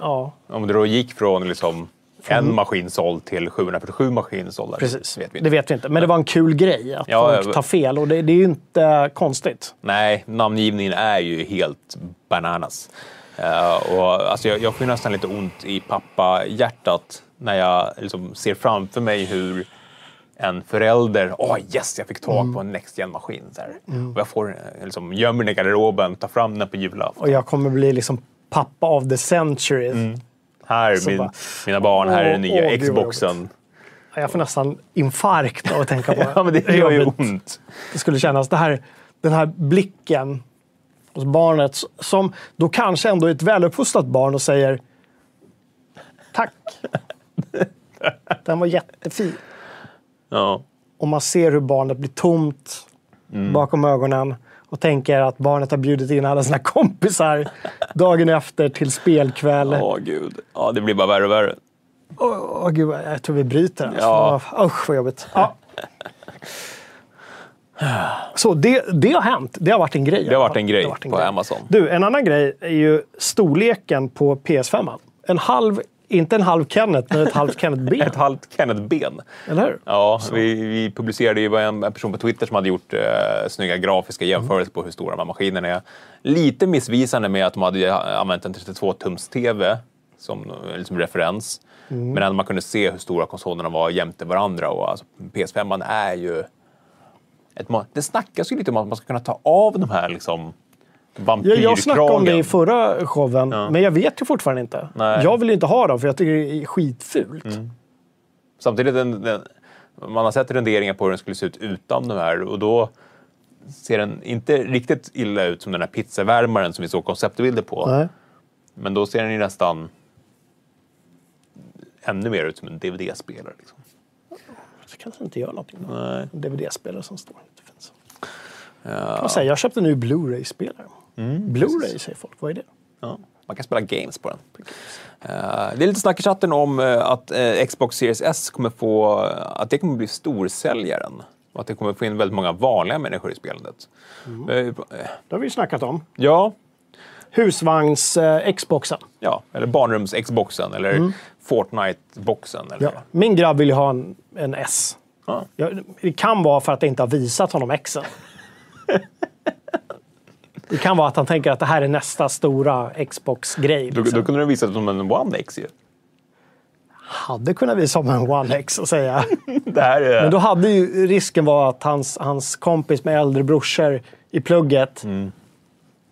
ja, Om det då gick från liksom en maskin såld till 747 maskiner sålda. precis. Vet vi det vet vi inte. Men det var en kul grej att Ja, folk tar fel. Och det, det är ju inte konstigt. Nej, namngivningen är ju helt bananas. Eh, och, alltså, jag, jag får nästan lite ont i pappa-hjärtat när jag liksom ser framför mig hur en förälder, åh yes, jag fick tag Mm. på en Next Gen-maskin. Här. Och jag får, eh, liksom, gömmer den i garderoben, tar fram den på julafton. Och jag kommer bli liksom pappa of the century. Här, Så min, bara, mina barn, här är den nya åh, Xboxen. Jag får nästan infarkt av att tänka på *laughs* Ja, men det gör ju ont. Det skulle kännas. Det här, den här blicken hos barnet som då kanske ändå är ett väluppfostrat barn och säger tack. *laughs* Den var jättefin. Ja. Och man ser hur barnet blir tomt Mm. bakom ögonen och tänker att barnet har bjudit in alla sina kompisar dagen efter till spelkväll. Åh gud. Ja, det blir bara värre och värre. Åh, åh, gud, vad- jag tror vi bryter. Alltså. Ja. Usch, vad jobbigt. Ja. Så det, det har hänt. Det har varit en grej. Det har varit en grej varit en på grej. Amazon. Du, en annan grej är ju storleken på PS5. En halv, inte en halv Kenneth, men ett halvt *laughs* Kenneth-ben. Ett halvt Kenneth-ben. Eller hur? Ja, vi, vi publicerade ju en, en person på Twitter som hade gjort eh, snygga grafiska jämförelser på hur stora de här maskinerna är. Lite missvisande med att de hade använt en 32-tums-TV som eh, liksom referens. Men ändå man kunde se hur stora konsolerna var jämte varandra. Och alltså, PS5 är ju... Ett, det snackas ju lite om att man ska kunna ta av de här liksom, vampyrkragen. jag snackade om det i förra showen, Ja. men jag vet ju fortfarande inte. Nej. Jag vill inte ha dem, för jag tycker det är skitfult. Samtidigt, den, den, man har sett renderingar på hur den skulle se ut utan de här och då ser den inte riktigt illa ut som den här pizzavärmaren som vi såg konceptbilder på. Nej. Men då ser den ju nästan ännu mer ut som en DVD-spelare. Liksom. Så kanske inte gör någonting. En DVD-spelare som står. Det finns. Kan man säga, jag köpte en ny Blu-ray-spelare. Blu-ray säger folk, vad är det? Ja, man kan spela games på den. Eh, det är lite snack i chatten om eh, att eh, Xbox Series S kommer få, att det kommer bli storsäljaren. Och att det kommer få in väldigt många vanliga människor i spelandet. Eh, Det har vi ju snackat om. Ja, Husvagns-Xboxen. Ja, eller barnrums-Xboxen eller Fortnite-boxen. Eller Ja. Min grabb vill ju ha en, en S. Ja, det kan vara för att jag inte har visat honom Xen. *laughs* Det kan vara att han tänker att det här är nästa stora Xbox-grej. Då, Liksom. då kunde du visa det som en One X ju. Hade kunnat visa som en One X och säga. *laughs* Det här är... Men då hade ju risken var att hans, hans kompis med äldre brorsor i plugget Mm.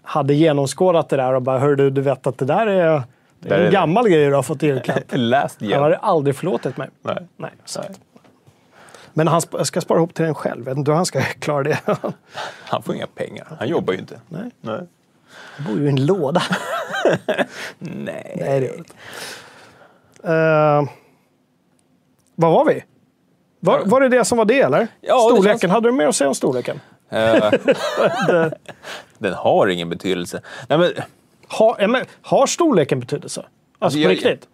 hade genomskådat det där och bara hörde du vet att det där är, det är en det." gammal grej du har fått i julklapp. *laughs* Han hade aldrig förlåtit mig. Nej. Nej, så. Nej. Men han ska spara ihop till den själv. Vet inte hur han ska *laughs* klara det. Han får inga pengar. Han jobbar ju inte. Nej. Nej. Han bor ju i en låda. *laughs* Nej. Nej, det gör inte. Eh, vad var vi? Var, var det det som var det, eller? Ja, storleken. känns- Hade du mer att säga om storleken? Eh, *laughs* Den har ingen betydelse. Nej, men, Ha, men, har storleken betydelse? Alltså, Alltså, på jag- riktigt?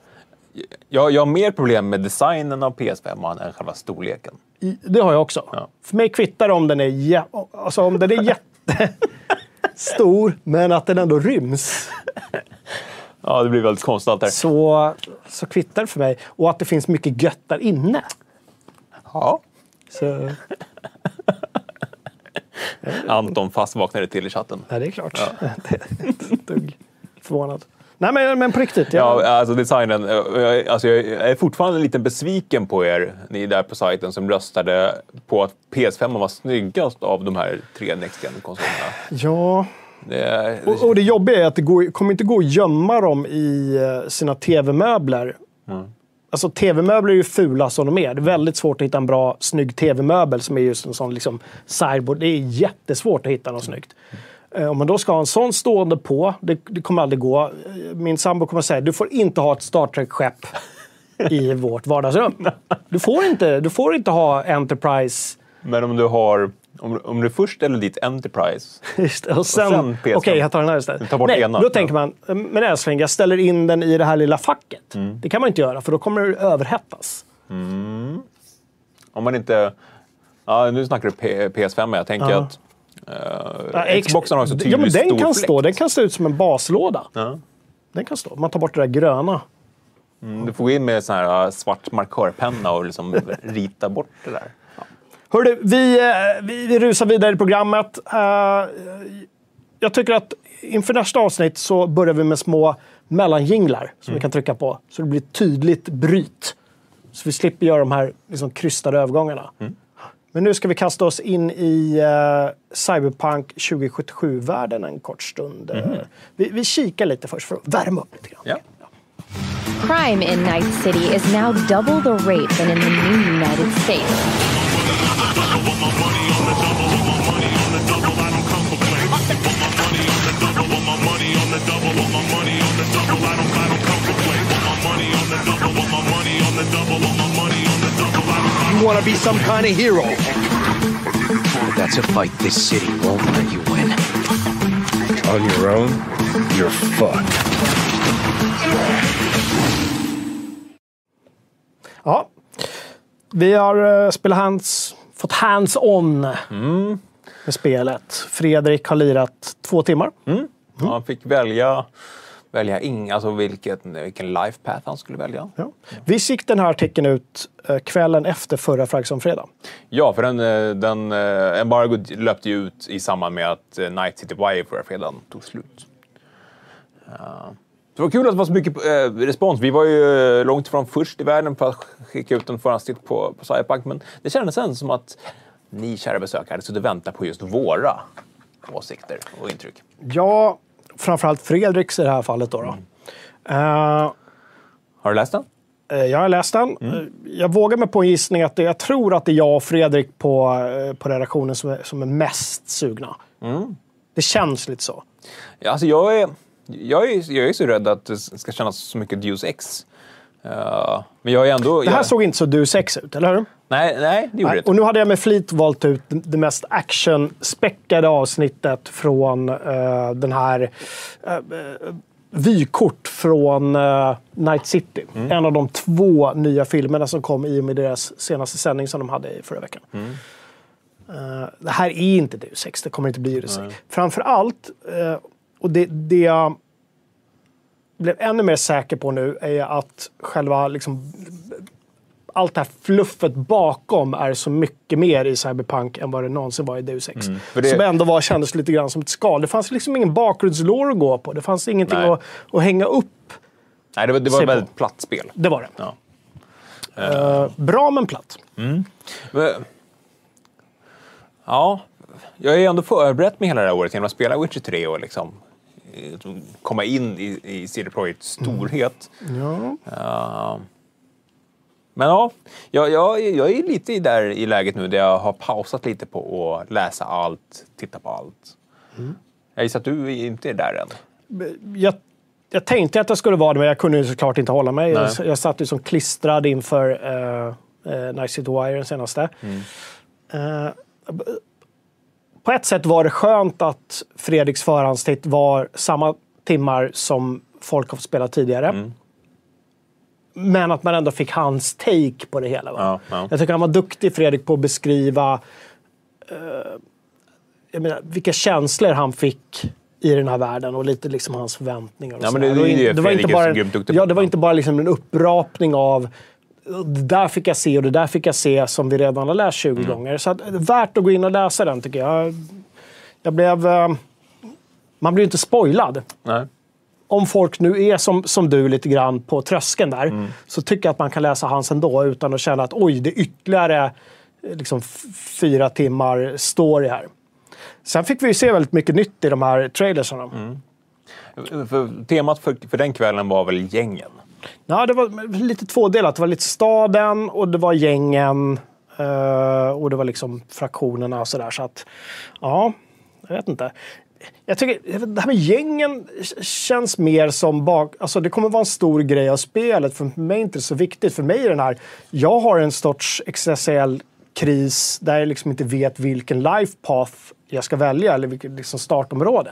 Jag, jag har mer problem med designen av PS5 än själva storleken. Det har jag också. Ja. För mig kvittar det om den är, jä- alltså, om den är jättestor, *laughs* men att den ändå ryms. Ja, det blir väldigt konstigt allt där. Så, så kvittar det för mig. Och att det finns mycket gött där inne. Ja. Så, Anton fast vaknade till i chatten. ja, det är klart. *laughs* det ett dugg förvånad. Nej, men, men på riktigt. Jag, Ja, alltså designen. eh, Jag, alltså jag är fortfarande lite besviken på er, ni där på sajten som röstade på att PS5 var snyggast av de här tre Next konsolerna ja. det, är- Och, och det jobbiga är att det går, kommer inte gå att gömma dem i eh, sina tv-möbler. Alltså tv-möbler är ju fula som de är. Det är väldigt svårt att hitta en bra, snygg tv-möbel som är just en sån liksom sideboard. Det är jättesvårt att hitta något snyggt. Eh, Om man då ska ha en sån stående på, det, det kommer aldrig gå. Eh, Min sambo kommer säga, du får inte ha ett Star Trek-skepp i vårt vardagsrum. Du får inte, du får inte ha Enterprise Men om du har... Om, om du först ställer dit Enterprise. *laughs* Just det, och sen, sen Okej, PS5. jag tar den här istället. Ta bort Nej, ena. då tänker man, men älskling, jag ställer in den i det här lilla facket. Mm. Det kan man inte göra, för då kommer det överhettas. Om man inte... Ja, nu snackar du P- PS5, men jag tänker Ja. att... eh, Ja, ex- Xboxen har så tydlig ja, men den kan fläkt. stå. Den kan se ut som en baslåda. Ja. Den kan stå. Man tar bort det där gröna. Mm, Du får gå in med sån här uh, svart markörpenna och liksom *laughs* rita bort det där. Hörru, vi, eh, vi, vi rusar vidare i programmet. Eh, jag tycker att inför nästa avsnitt så börjar vi med små mellanjinglar som Mm. vi kan trycka på. Så det blir tydligt bryt. Så vi slipper göra de här liksom, krystade övergångarna. Mm. Men nu ska vi kasta oss in i eh, Cyberpunk 2077-världen en kort stund. Eh, vi, vi kikar lite först för att värma upp lite grann. Ja. Crime in Night City is now double the rate than in the new United States. You want to be some kind of hero. That's a fight this city won't let you win. On your own, you're fucked. Ja. Vi har uh, spelat hands, fått hands-on med spelet. Fredrik har lirat två timmar. Ja, han fick välja, välja ing, alltså vilket, vilken life path han skulle välja. Ja. Visst gick den här artikeln ut eh, kvällen efter förra Fragsson fredag? Ja, för den, eh, den eh, embargot löpte ju ut i samband med att Night City Wire förra fredagen tog slut. Det var kul att det var så mycket eh, respons. Vi var ju långt ifrån först i världen för att skicka ut en förhandstitt på, på Cyberpunk, men det kändes sen som att ni kära besökare hade suttit och väntat på just våra åsikter och intryck. Ja, framförallt Fredriks i det här fallet. Då, då. Eh, Har du läst den? eh, jag har läst den. Eh, Jag vågar mig på en gissning att det, jag tror att det är jag och Fredrik på, på redaktionen som är, som är mest sugna. Det känns lite så. Ja, Alltså jag, är, jag, är, jag är så rädd att det ska kännas så mycket Deus Ex. Eh, men jag är ändå... Det här jag, såg inte så du sex ut, eller hur? Nej, nej, det gjorde Nej, inte. och nu hade jag med flit valt ut det- mest actionspäckade avsnittet från eh, den här eh, vykort från eh, Night City. Mm. En av de två nya filmerna som kom i och med deras senaste sändning som de hade i förra veckan. Mm. Eh, det här är inte Deus Ex, det kommer inte bli Deus Ex. Framför allt, eh, och det, det jag blev ännu mer säker på nu, är att själva liksom, allt det här fluffet bakom är så mycket mer i Cyberpunk än vad det någonsin var i Deus Ex. Mm, det- Som ändå var, kändes lite grann som ett skal. Det fanns liksom ingen bakgrundslår att gå på. Det fanns ingenting att, att hänga upp. Nej, det var, det var ett väldigt platt spel. Det var det. Ja. Eh, bra men platt. Men, ja, jag ju ändå förberett mig hela det här året genom att spela Witcher 3 och liksom eh, komma in i, i CD Projekts storhet. Ja. Eh, men ja, jag, jag, jag är lite där i läget nu där jag har pausat lite på att läsa allt, titta på allt. Jag gissar att du inte är där än. jag, jag tänkte att jag skulle vara det, men jag kunde såklart inte hålla mig. Nej. Jag, jag satt ju som klistrad inför uh, uh, Night City Wire, den senaste. Eh, b- på ett sätt var det skönt att Fredriks förhandstitt var samma timmar som folk har fått spela tidigare. Men att man ändå fick hans take på det hela. Ja, ja. Jag tycker han var duktig, Fredrik, på att beskriva eh, jag menar, vilka känslor han fick i den här världen och lite liksom hans förväntningar. Och Ja, men det Och in- det var inte bara, duktig ja, det var inte bara liksom en upprapning av det där fick jag se och det där fick jag se som vi redan har läst 20 Mm. gånger. Så att, värt att gå in och läsa den tycker jag. Jag blev... eh, Man blir ju inte spoilad. Nej. Om folk nu är som, som du lite grann på tröskeln där, Mm. så tycker jag att man kan läsa hans ändå utan att känna att oj, det är ytterligare eh, liksom, fyra timmar story här. Sen fick vi ju se väldigt mycket nytt i de här trailersarna. Mm. För temat för, för den kvällen var väl gängen? Ja, det var lite tvådelat. Det var lite staden och det var gängen. eh, och det var liksom fraktionerna och sådär. Så att, ja, jag vet inte. Jag tycker det här med gängen känns mer som bak... Alltså det kommer vara en stor grej av spelet. För mig är det inte så viktigt. För mig är den här... Jag har en sorts existentiell kris där jag liksom inte vet vilken life path jag ska välja. Eller vilket liksom startområde.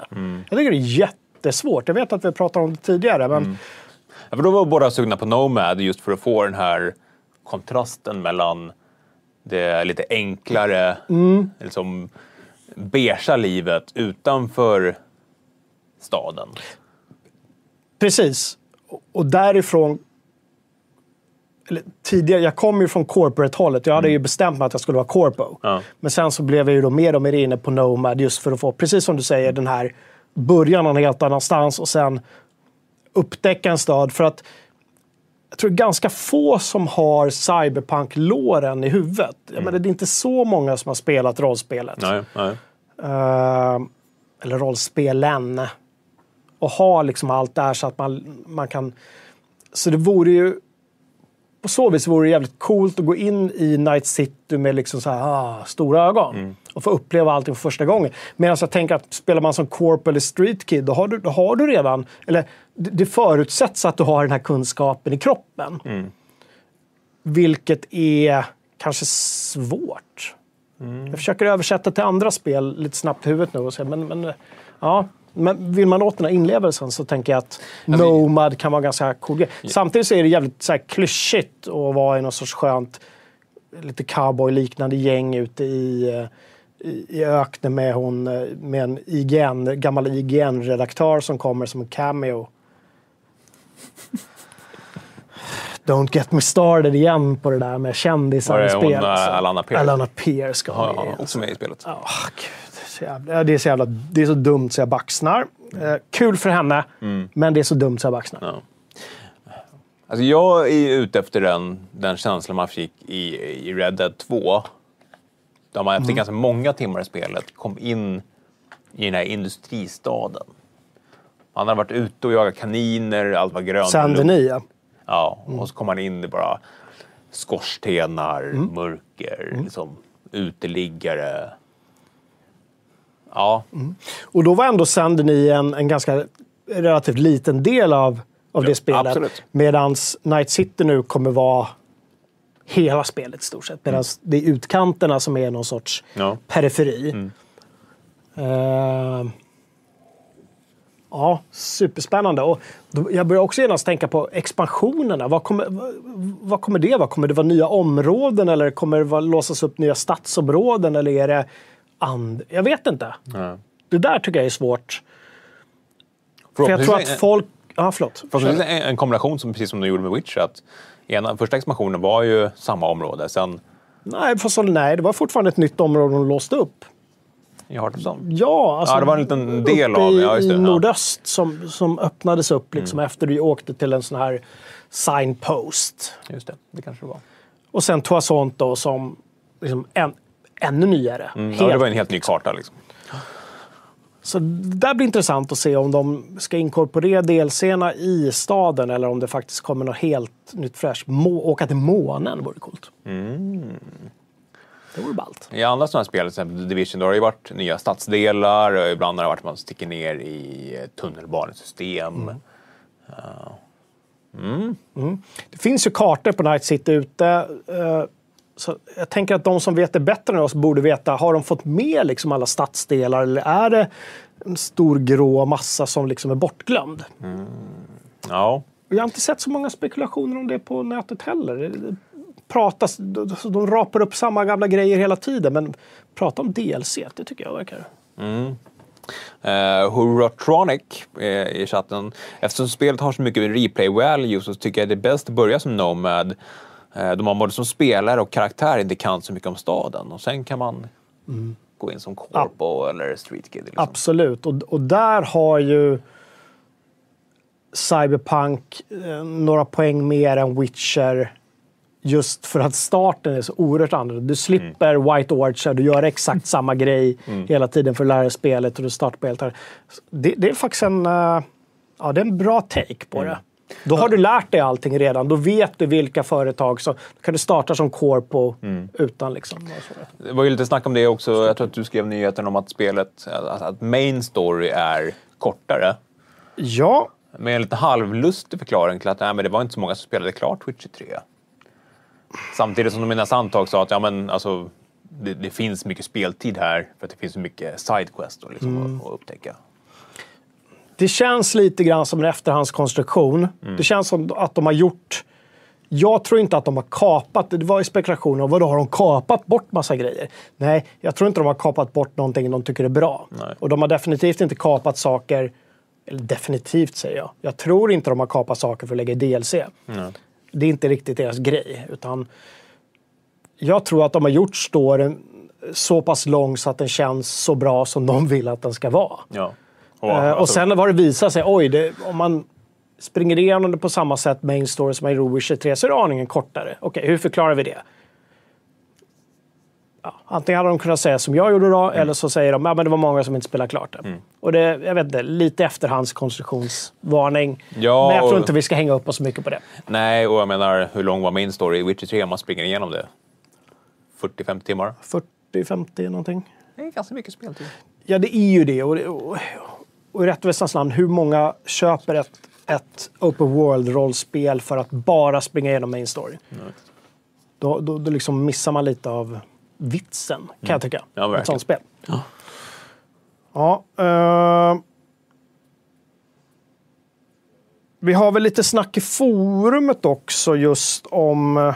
Jag tycker det är jättesvårt. Jag vet att vi pratade om det tidigare. Men Ja, för då var båda sugna på Nomad just för att få den här kontrasten mellan det lite enklare, liksom beigea livet utanför staden. Precis. Och- därifrån... Eller, tidigare, jag kom ju från corporate-hållet. Jag hade ju bestämt mig att jag skulle vara corpo. Mm. Ja. Men sen så blev jag ju då mer och mer inne på Nomad just för att få, precis som du säger, den här början någon helt annanstans och sen upptäcka en stad. För att jag tror ganska få som har cyberpunk-låren i huvudet. Jag menar, det är inte så många som har spelat rollspelet. Nej, nej. Eh, eller rollspelen. Och ha liksom allt där så att man, man kan... Så det vore ju... På så vis vore det jävligt coolt att gå in i Night City med liksom så här, ah, stora ögon. Och få uppleva allting för första gången. Medan jag tänker att spelar man som Corp eller Street Kid, då har du, då har du redan... Eller det, det förutsätts att du har den här kunskapen i kroppen. Vilket är kanske svårt. Jag försöker översätta till andra spel lite snabbt i huvudet nu. Och se, men, men, ja, men vill man åt den här inlevelsen så tänker jag att Nomad kan vara ganska cool grej. Samtidigt så är det jävligt så här, klyschigt att vara i någon sorts skönt, lite cowboy-liknande gäng ute i, eh, i, i öknen med, hon, eh, med en IGN, gammal IGN-redaktör som kommer som en cameo. Don't get me started igen på det där med kändisar i spel. eh, alltså. Alana Pierce? Alana Pierce ska ha med. han också med i spelet? Ja, gud, det, är så jävla, ja, det är så jävla, det är så dumt så jag baxnar. Eh, kul för henne, men det är så dumt så jag baxnar. Ja. Alltså jag är ute efter den, den känslan man fick i, i Red Dead 2. Där man efter ganska många timmar i spelet kom in i den här industristaden. Han hade varit ute och jagat kaniner, allt var grönt. och Saint lugnt. Denis, ja. Ja, och så kom man in i bara skorstenar, mörker, liksom, uteliggare. Ja, Och då var ändå Saint Denis en, en ganska relativt liten del av, av det spelet. Medan Night City nu kommer vara hela spelet i stort sett. Medan det är utkanterna som är någon sorts Ja. periferi. Eh, ja, superspännande. Och jag börjar också genast tänka på expansionerna. Vad kommer, vad, kommer det vara? Kommer det vara nya områden eller kommer det låsas upp nya stadsområden? Eller är det and... Jag vet inte. Ja. Det där tycker jag är svårt. För jag tror att Förhoppningsvis- folk Ja, förlåt. En, en kombination som precis som de gjorde med Witcher. Att ena, första expansionen var ju samma område. Sen Nej, fast nej, det var fortfarande ett nytt område de låste upp. I Stone. Ja, alltså, Ja, det var en liten del av det. i, Ja, det. i Ja. Mm. nordöst som, som öppnades upp liksom efter du åkte till en sån här signpost. Just det, det kanske det var. Och sen Toisont då som liksom en, ännu nyare. Mm, ja, Helt- det var en helt ny karta. Liksom. Så det där blir intressant att se om de ska inkorporera delserna i staden eller om det faktiskt kommer något helt nytt fräscht. Må, åka till månen vore coolt. Mm. Det vore ballt. I andra sådana spel, till exempel Division, då har det ju varit nya stadsdelar och ibland har det varit att man sticker ner i tunnelbanesystem. Det finns ju kartor på Night City ute. eh, Så jag tänker att de som vet det bättre än oss borde veta, har de fått med liksom alla stadsdelar eller är det en stor grå massa som liksom är bortglömd? Ja, Jag har inte sett så många spekulationer om det på nätet heller. Pratas, de, rapar upp samma gamla grejer hela tiden, men prata om DLC, det tycker jag verkar... Uh, Huratronic eh, i chatten. Eftersom spelet har så mycket replay value så tycker jag det är bäst att börja som Nomad. Eh, de har både som spelare och karaktär inte kan så mycket om staden. Och sen kan man gå in som Corpo eller Street Kid. Liksom. Absolut, och, och där har ju Cyberpunk eh, några poäng mer än Witcher. Just för att starten är så oerhört annorlunda. Du slipper White Orchard, du gör exakt samma grej hela tiden för att lära dig spelet och du startar på helt det, det är faktiskt en, eh, ja, det är en bra take på det. Då har du lärt dig allting redan. Då vet du vilka företag som... Då kan du starta som Corpo utan liksom... Det var ju lite snack om det också. Jag tror att du skrev nyheten om att spelet, att, att main story är kortare. Ja, Med en lite halvlustig förklaring till att nej, men det var inte så många som spelade klart Witcher 3. Samtidigt som de i nästa andetag sa att ja, men, alltså, det, det finns mycket speltid här för att det finns så mycket sidequest liksom, att, att upptäcka. Det känns lite grann som en efterhandskonstruktion. Det känns som att de har gjort... Jag tror inte att de har kapat, det var ju spekulationer om vadå, har de kapat bort massa grejer? Nej, jag tror inte de har kapat bort någonting de tycker är bra. Nej. Och de har definitivt inte kapat saker, eller definitivt säger jag, jag tror inte de har kapat saker för att lägga i DLC. Det är inte riktigt deras grej, utan jag tror att de har gjort storyn så pass lång så att den känns så bra som de vill att den ska vara. Ja. Och, Eh, och alltså, sen har det visat sig, oj, det, om man springer igenom det på samma sätt main story som man gjorde i Witcher 3 så är det aningen kortare. Okej, hur förklarar vi det? Ja, antingen hade de kunnat säga som jag gjorde då, Mm. eller så säger de att ja, det var många som inte spelade klart det. Och det, jag vet inte, lite efterhandskonstruktionsvarning. Ja, Men jag tror och- inte vi ska hänga upp oss så mycket på det. Nej, och jag menar, hur lång var main story i Witcher 3 om man springer igenom det? 40-50 timmar? 40-50 någonting. Det är ganska mycket speltid. Ja, det är ju det. Och, och, och i rättvisans namn, hur många köper ett, ett open world-rollspel för att bara springa igenom main story? Då, då, då liksom missar man lite av vitsen, kan jag tycka. Mm. Ja, ett sånt spel. Ja. eh, vi har väl lite snack i forumet också just om, eh,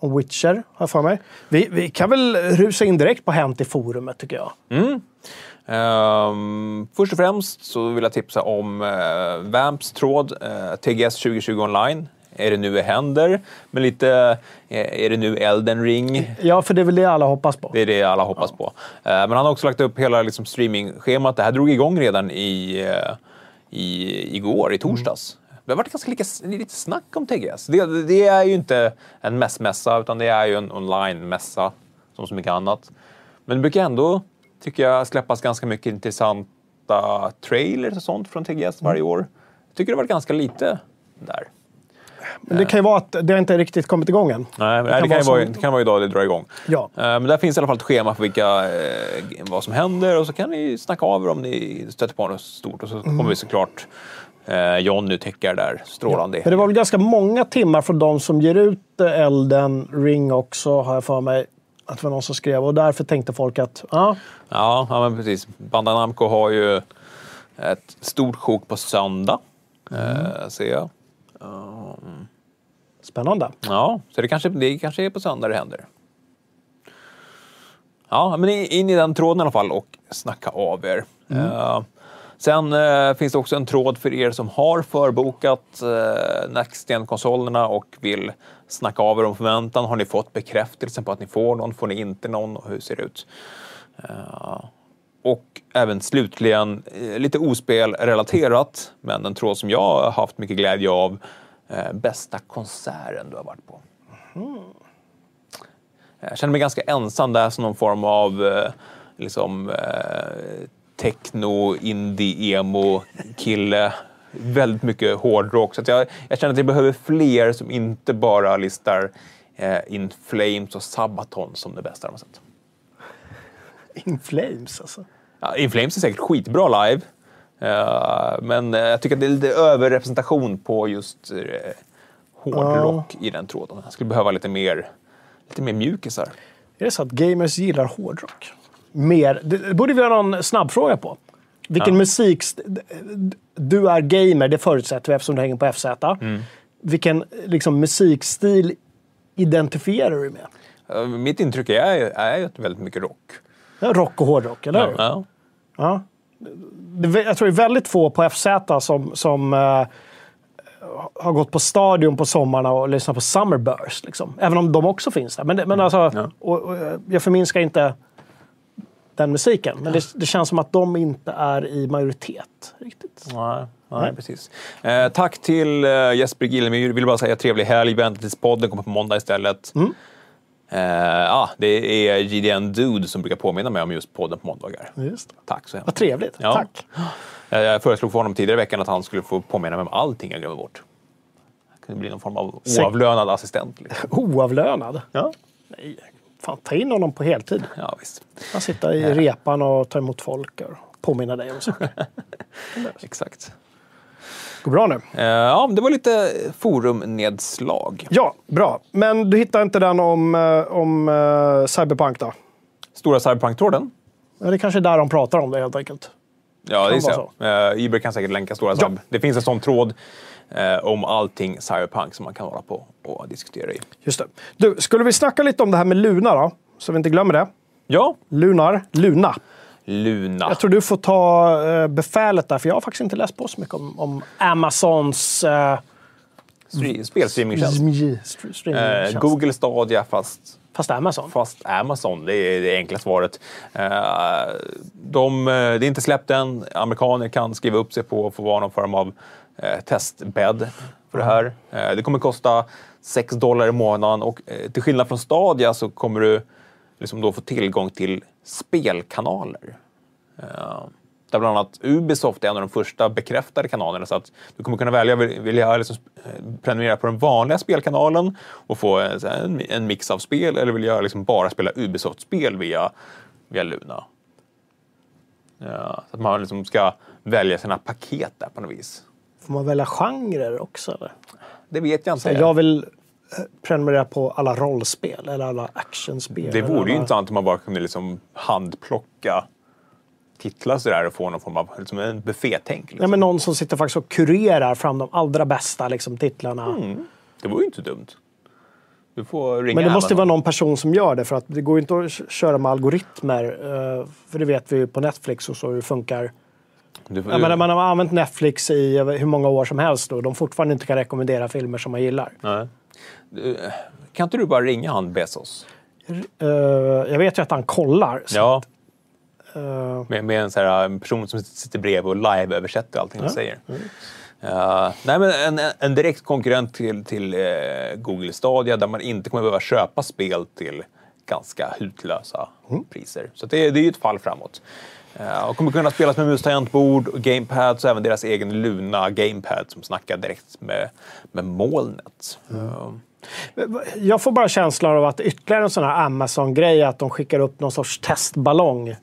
om Witcher, har för mig. Vi, vi kan väl rusa in direkt på Hänt i forumet, tycker jag. Ehm, först och främst så vill jag tipsa om uh, Vamps tråd eh, TGS 2020 online. Är det nu det händer? Men lite, eh, är det nu Elden ring? Ja, för det är väl det alla hoppas på. Det är det alla hoppas på. Eh, men han har också lagt upp hela liksom, streamingschemat. Det här drog igång redan i, eh, i, igår, i torsdags. Det har varit ganska lika, lite snack om TGS. Det, det är ju inte en mässmässa, utan det är ju en online-mässa som så mycket annat. Men det brukar ändå, tycker jag, släppas ganska mycket intressanta trailers och sånt från TGS varje år. Jag tycker det har varit ganska lite där. Men det kan ju vara att det inte riktigt kommit igång än. Nej, det, kan kan, vara ju som- det kan vara idag det drar igång. Ja. Eh, Men där finns i alla fall ett schema för vilka, eh, vad som händer och så kan ni snacka av er om ni stöter på något stort. Och så Mm. kommer vi såklart eh, Jonny täcka där strålande. Men det var väl ganska många timmar från de som ger ut eh, Elden Ring också, har jag för mig. Att det var någon som skrev. Och därför tänkte folk att, ja, Ja, ja men precis. Bandai Namco har ju ett stort sjok på söndag, eh, ser jag. Spännande. Ja, så det kanske, det kanske är på söndag det händer. Ja, men in i den tråden i alla fall och snacka av er. Eh, Sen eh, finns det också en tråd för er som har förbokat eh, Next-gen-konsolerna och vill snacka av er om förväntan. Har ni fått bekräftelse på att ni får någon? Får ni inte någon? Och hur ser det ut? Eh, och även slutligen, eh, lite ospelrelaterat, men en tråd som jag har haft mycket glädje av. Eh, bästa konserten du har varit på. Mm. Jag känner mig ganska ensam där som någon form av eh, liksom, eh, techno, indie, emo kille. Väldigt mycket hårdrock. Så att jag, jag känner att jag behöver fler som inte bara listar eh, In Flames och Sabaton som det bästa de har sett. In Flames alltså. Ja, In Flames är säkert skitbra live. Eh, men eh, jag tycker att det är lite överrepresentation på just eh, hårdrock i den tråden. Jag skulle behöva lite mer, lite mer mjukisar. Är det så att gamers gillar hårdrock? Mer? Det borde vi ha någon snabbfråga på. Vilken Ja. musik... Du är gamer, det förutsätter vi eftersom du hänger på FZ. Mm. Vilken liksom, musikstil identifierar du med? Mitt intryck är, är väldigt mycket rock. Rock och hårdrock, eller hur? Ja. Ja. Jag tror det är väldigt få på FZ som, som eh, har gått på stadion på sommarna och lyssnat på Summerburst. Liksom. Även om de också finns där. Men, men alltså, Mm. Ja. och, och, jag förminskar inte den musiken. Men det, det känns som att de inte är i majoritet. riktigt. Nej, nej, precis. Eh, tack till eh, Jesper Gillemyr. Vill bara säga trevlig helg. Vänta tills podden kommer på måndag istället. Mm. Eh, ja, det är JDN Dude som brukar påminna mig om just podden på måndagar. Just. Tack så hemskt Vad trevligt. Ja. Tack. Eh, Jag föreslog för honom tidigare i veckan att han skulle få påminna mig om allting jag glömmer bort. Det kunde bli någon form av oavlönad assistent. Liksom. *laughs* Oavlönad? Ja. Nej, fan ta in honom på heltid. ja, visst. Han sitter i repan och tar emot folk och påminna dig om saker. *laughs* Exakt. Går bra nu? Eh, ja, det var lite forumnedslag. Ja, bra. Men du hittar inte den om, eh, om eh, Cyberpunk då? Stora Cyberpunk-tråden. Ja, det kanske är där de pratar om det helt enkelt. Ja, det gissar jag. Iber kan säkert länka stora Ja. Cyber. Det finns en sån tråd eh, om allting Cyberpunk som man kan vara på och diskutera i. Just det. Du, skulle vi snacka lite om det här med Luna då? Så vi inte glömmer det. Ja, Lunar. Luna. Luna. Jag tror du får ta eh, befälet där, för jag har faktiskt inte läst på så mycket om, om Amazons Stre- Spelstreamingtjänst. streamingtjänst. Eh, Google Stadia fast, Fast Amazon. fast Amazon. Det är det enkla svaret. Eh, de, eh, det är inte släppt än. Amerikaner kan skriva upp sig på och få vara någon form av eh, testbädd för det här. Eh, det kommer kosta 6 dollar i månaden och eh, till skillnad från Stadia så kommer du liksom då få tillgång till spelkanaler. Eh, där bland annat Ubisoft är en av de första bekräftade kanalerna. Så att du kommer kunna välja, vill jag liksom eh, prenumerera på den vanliga spelkanalen och få en, så här, en, en mix av spel eller vill jag liksom bara spela Ubisoft-spel via, via Luna? Ja, så att man liksom ska välja sina paket där på något vis. Får man välja genrer också? Eller? Det vet jag inte. Jag vill eh, prenumerera på alla rollspel eller alla actionspel. det vore ju alla... intressant om man bara kunde liksom handplocka titlar sådär och få någon form av liksom en buffé-tänk. Liksom. Nej, men någon som sitter faktiskt och kurerar fram de allra bästa liksom, titlarna. Det vore ju inte dumt. Du får ringa Men det måste Amazon. vara någon person som gör det för att det går ju inte att köra med algoritmer. eh, För det vet vi ju på Netflix och så hur det funkar. Du får, Jag menar, man har använt Netflix i hur många år som helst och de fortfarande inte kan rekommendera filmer som man gillar. Nej. Du, Kan inte du bara ringa han Bezos? Eh, jag vet ju att han kollar. Ja, eh, med, med en, så här, en person som sitter bredvid och live-översätter allting du säger. Uh, nej, men en, en direkt konkurrent till, till eh, Google Stadia där man inte kommer behöva köpa spel till ganska hutlösa priser. Så det, det är ju ett fall framåt. Uh, och kommer kunna spelas med mus, tangentbord, och gamepads och även deras egen Luna Gamepad som snackar direkt med, med molnet. Eh, Jag får bara känslan av att ytterligare en sån här Amazon-grej är att de skickar upp någon sorts testballong.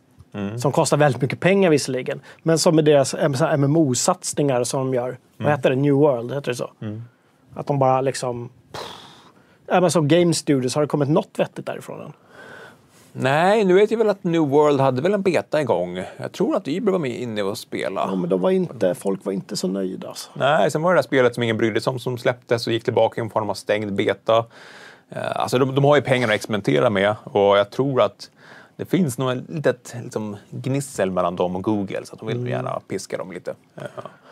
Som kostar väldigt mycket pengar visserligen. Men som med deras MMO-satsningar som de gör. Vad heter det? New World, heter det så? Att de bara liksom... Amazon Game Studios, har det kommit något vettigt därifrån än? Nej, nu vet jag väl att New World hade väl en beta igång. Jag tror att Uber var med inne och spela. Ja, men de var inte, folk var inte så nöjda. Alltså. Nej, sen var det det här spelet som ingen brydde sig om som släpptes och gick tillbaka i en form av stängd beta. Eh, Alltså de, de har ju pengar att experimentera med och jag tror att det finns nog ett litet liksom, gnissel mellan dem och Google så att de vill gärna piska dem lite. Ja.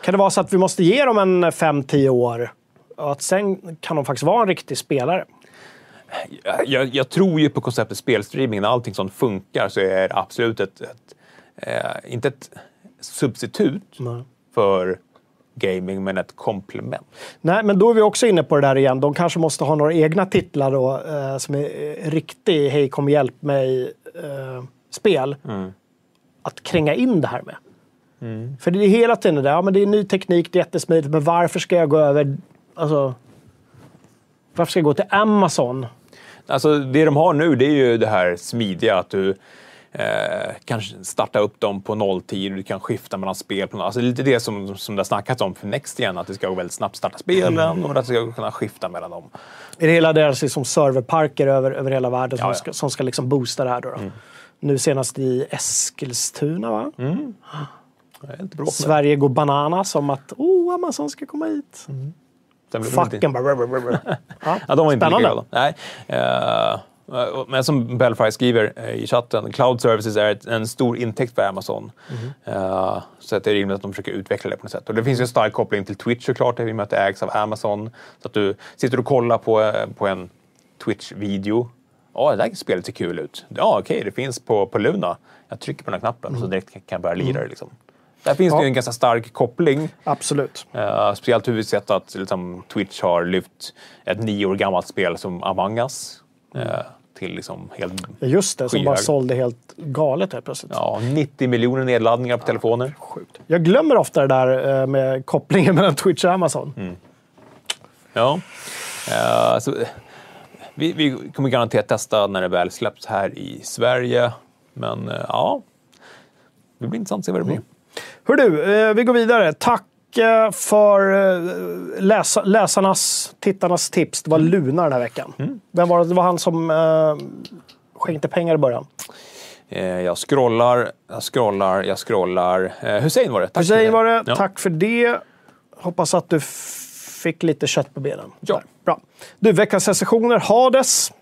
Kan det vara så att vi måste ge dem en 5-10 år? Och att sen kan de faktiskt vara en riktig spelare? Jag, jag, tror ju på konceptet spelstreaming. När allting sånt funkar så är det absolut ett, ett eh, inte ett substitut Nej. för gaming, men ett komplement. Nej, men då är vi också inne på det där igen. De kanske måste ha några egna titlar då, eh, som är eh, riktig hej kom hjälp mig-spel. Att kränga in det här med. För det är hela tiden det där, ja, men det är ny teknik, det är jättesmidigt, men varför ska jag gå över... Alltså, varför ska jag gå till Amazon? Alltså, det de har nu det är ju det här smidiga att du eh, kan starta upp dem på nolltid, du kan skifta mellan spel. På, alltså lite det som, som det har snackats om för Next igen, att det ska gå väldigt snabbt starta spelen och att det ska kunna skifta mellan dem. Är det hela deras liksom serverparker över, över hela världen som Ja, ja. ska, som ska liksom boosta det här? Då, då. Nu senast i Eskilstuna, va? Det. Sverige går bananas som att oh, Amazon ska komma hit. Sen blir de inte- Fucken bara... brr, brr, brr. Ja, Ja, de var inte lika Spännande. glada. Nej. Eh, men som Bellfry skriver eh, i chatten, cloud services är ett, en stor intäkt för Amazon. Mhm. Eh, så att det är rimligt att de försöker utveckla det på något sätt. Och det finns ju en stark koppling till Twitch såklart, i och med att det ägs av Amazon. Så att du sitter och kollar på, på en Twitch-video. Ja, det där spelet ser kul ut. Ja, okej, det finns på, på Luna. Jag trycker på den här knappen så direkt kan jag börja lira det. Liksom. Där finns det Mm. Ja. ju en ganska stark koppling. Absolut. Uh, speciellt hur vi sett att liksom, Twitch har lyft ett nio år gammalt spel som Among Us eh, till liksom helt... Ja, Just det, som Skyhög. bara sålde helt galet helt plötsligt. Ja, 90 miljoner nedladdningar på telefoner. Sjukt. Jag glömmer ofta det där eh, med kopplingen *laughs* mellan Twitch och Amazon. Mm. Ja. Eh, så, vi, vi kommer garanterat testa när det väl släpps här i Sverige. Men eh, ja, det blir intressant att se vad det blir. Hör du, eh, vi går vidare. Tack eh, för eh, läsa, läsarnas, tittarnas tips. Det var Luna den här veckan. Vem var det? Det var han som eh, skänkte pengar i början. Eh, jag scrollar, jag scrollar, jag scrollar. Eh, Hussein var det. Tack. Hussein var det. Ja. Tack för det. Hoppas att du fick lite kött på benen. Ja. Där. Bra. Du, veckans sessioner. Hades.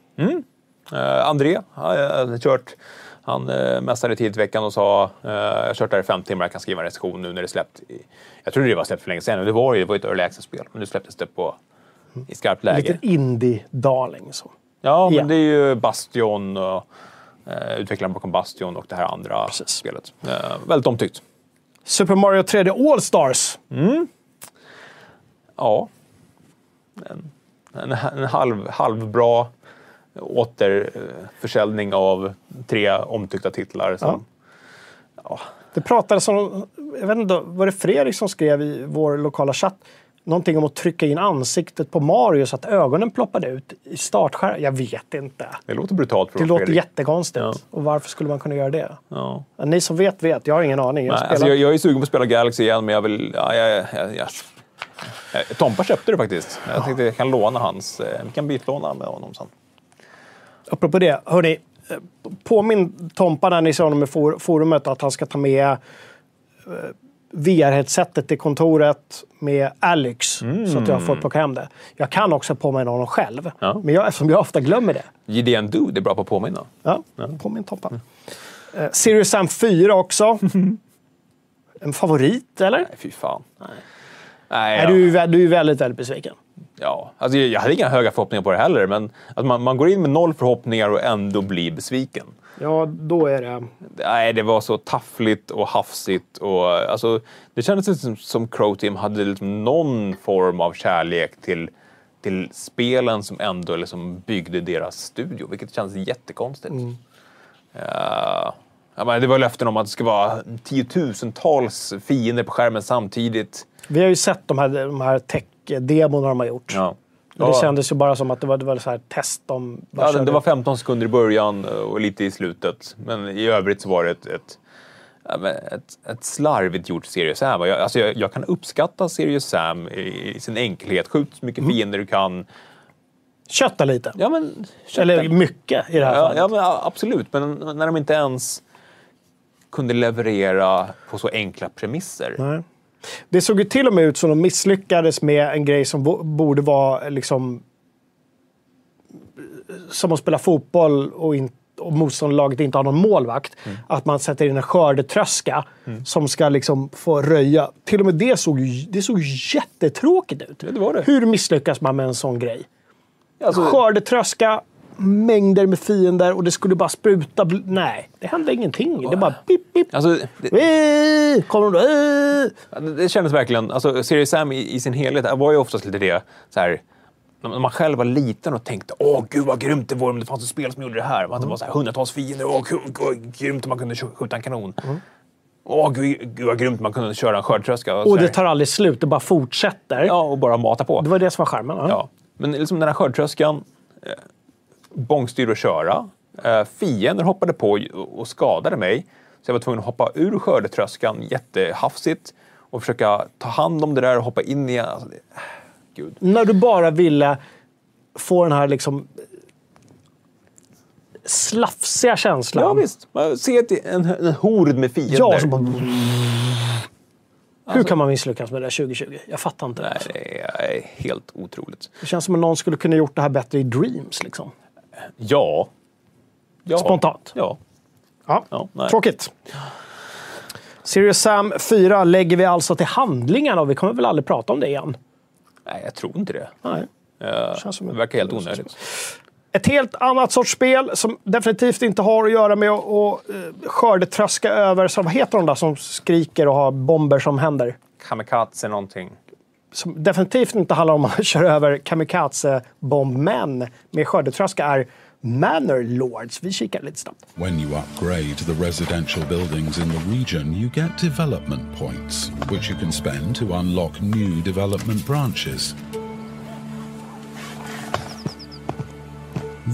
Eh, André har jag kört. Han eh, mässade tid i veckan och sa eh, jag har kört där i fem timmar, jag kan skriva en recension nu när det släppt. I, jag trodde det var släppt för länge sedan det var ju det var ett early access-spel. Men nu släpptes det på, i skarpt läge. Lite indie-darling. Så. Ja, men det är ju Bastion och eh, utvecklaren bakom Bastion och det här andra Precis. spelet. Eh, väldigt omtyckt. Super Mario 3D All-Stars. Ja. En, en, en halv, halvbra återförsäljning av tre omtyckta titlar. Som, Det pratades om, jag vet inte, var det Fredrik som skrev i vår lokala chatt någonting om att trycka in ansiktet på Mario så att ögonen ploppade ut i startskärmen? Jag vet inte. Det låter brutalt för Det låter Fredrik. jättekonstigt. Ja. Och varför skulle man kunna göra det? Ja. Ja, Ni som vet, vet. Jag har ingen aning. Jag Nej, spelar... alltså jag, jag är sugen på att spela Galaxy igen, men jag vill... Ja, jag, jag, Tompa köpte det faktiskt. Jag tänkte jag kan låna hans. eh, Vi kan bytlåna med honom sen. Apropå det, hörni. Påminn Tompa när ni ser honom i for, forumet att han ska ta med eh, VR-headsetet till kontoret med Alex så att jag får plocka hem det. Jag kan också påminna honom själv, Ja. men jag, eftersom jag ofta glömmer det. JDN Dude är bra på att påminna. Ja, påminn Tompa. Eh, Sirius Sam 4 också. *laughs* en favorit, eller? Nej, fy fan. Nej, Nej, ja. du, är du är väldigt, väldigt besviken. Ja, alltså jag hade inga höga förhoppningar på det heller, men att man, man går in med noll förhoppningar och ändå blir besviken. Ja, då är det... Nej, det var så taffligt och hafsigt. Och, alltså, det kändes som, som Crow Team hade liksom någon form av kärlek till, till spelen som ändå liksom byggde deras studio, vilket kändes jättekonstigt. Ja, men det var löften om att det ska vara tiotusentals fiender på skärmen samtidigt. Vi har ju sett de här, de här tech-demorna de har gjort. Ja. Och det Ja. kändes ju bara som att det var, det var så här test de Ja, det, det var 15 sekunder i början och lite i slutet. Men i övrigt så var det ett, ett, ja, ett, ett slarvigt gjort Serious Sam. Och Jag, alltså jag, jag kan uppskatta Serious Sam i, i sin enkelhet. Skjut så mycket Mm. fiender du kan. Kötta lite. Ja, men, Eller mycket i det här ja, fallet. ja, men ja, absolut. Men när de inte ens kunde leverera på så enkla premisser. Nej. Det såg ju till och med ut som de misslyckades med en grej som bo- borde vara liksom som att spela fotboll och, in, och motståndarlaget inte har någon målvakt, att man sätter in en skördetröska som ska liksom få röja. Till och med det såg det såg jättetråkigt ut. det det. Hur misslyckas man med en sån grej? Alltså, Skördetröska, mängder med fiender och det skulle bara spruta. Nej, det hände ingenting. Det bara pip, pip. alltså, det! Kommer de då? Det kändes verkligen, alltså Serious Sam i, i sin helhet var ju oftast lite det, så här, när man själv var liten och tänkte åh gud vad grymt det vore om det fanns ett spel som gjorde det här. Att det var så här, hundratals fiender, åh gud, gud, grymt man kunde sk- skjuta en kanon. Åh gud, gud vad grymt man kunde köra en skördtröska. Och så det tar aldrig slut, det bara fortsätter. Ja, och bara mata på. Det var det som var charmen. Ja. Ja. Men liksom den här skördtröskan, eh, bångstyr att köra. Eh, fiender hoppade på och- och skadade mig. Så jag var tvungen att hoppa ur skördetröskan jättehafsigt och försöka ta hand om det där och hoppa in igen. Alltså, det, gud. När du bara ville få den här liksom slafsiga känslan. Ja visst, man ser en, en hord med fiender. Ja, så bara... Hur kan man misslyckas med det 2020? Jag fattar inte det. Nej, alltså. det är helt otroligt. Det känns som att någon skulle kunna gjort det här bättre i Dreams. Liksom. Ja. ja. Spontant. Ja. Ja. Ja. Tråkigt. Serious Sam 4 lägger vi alltså till handlingarna och vi kommer väl aldrig prata om det igen. Nej, jag tror inte det. Nej. Eh, Känns som det verkar helt onödigt. Ett helt annat sorts spel som definitivt inte har att göra med att att, eh, skördetröska över, så vad heter de där som skriker och har bomber som händer? Kamikaze någonting. Som definitivt inte handlar om att *laughs* köra över kamikaze-bombmän med skördetröska är Manor Lords. Vi kikar lite snabbt. When you upgrade the residential buildings in the region, you get development points, which you can spend to unlock new development branches.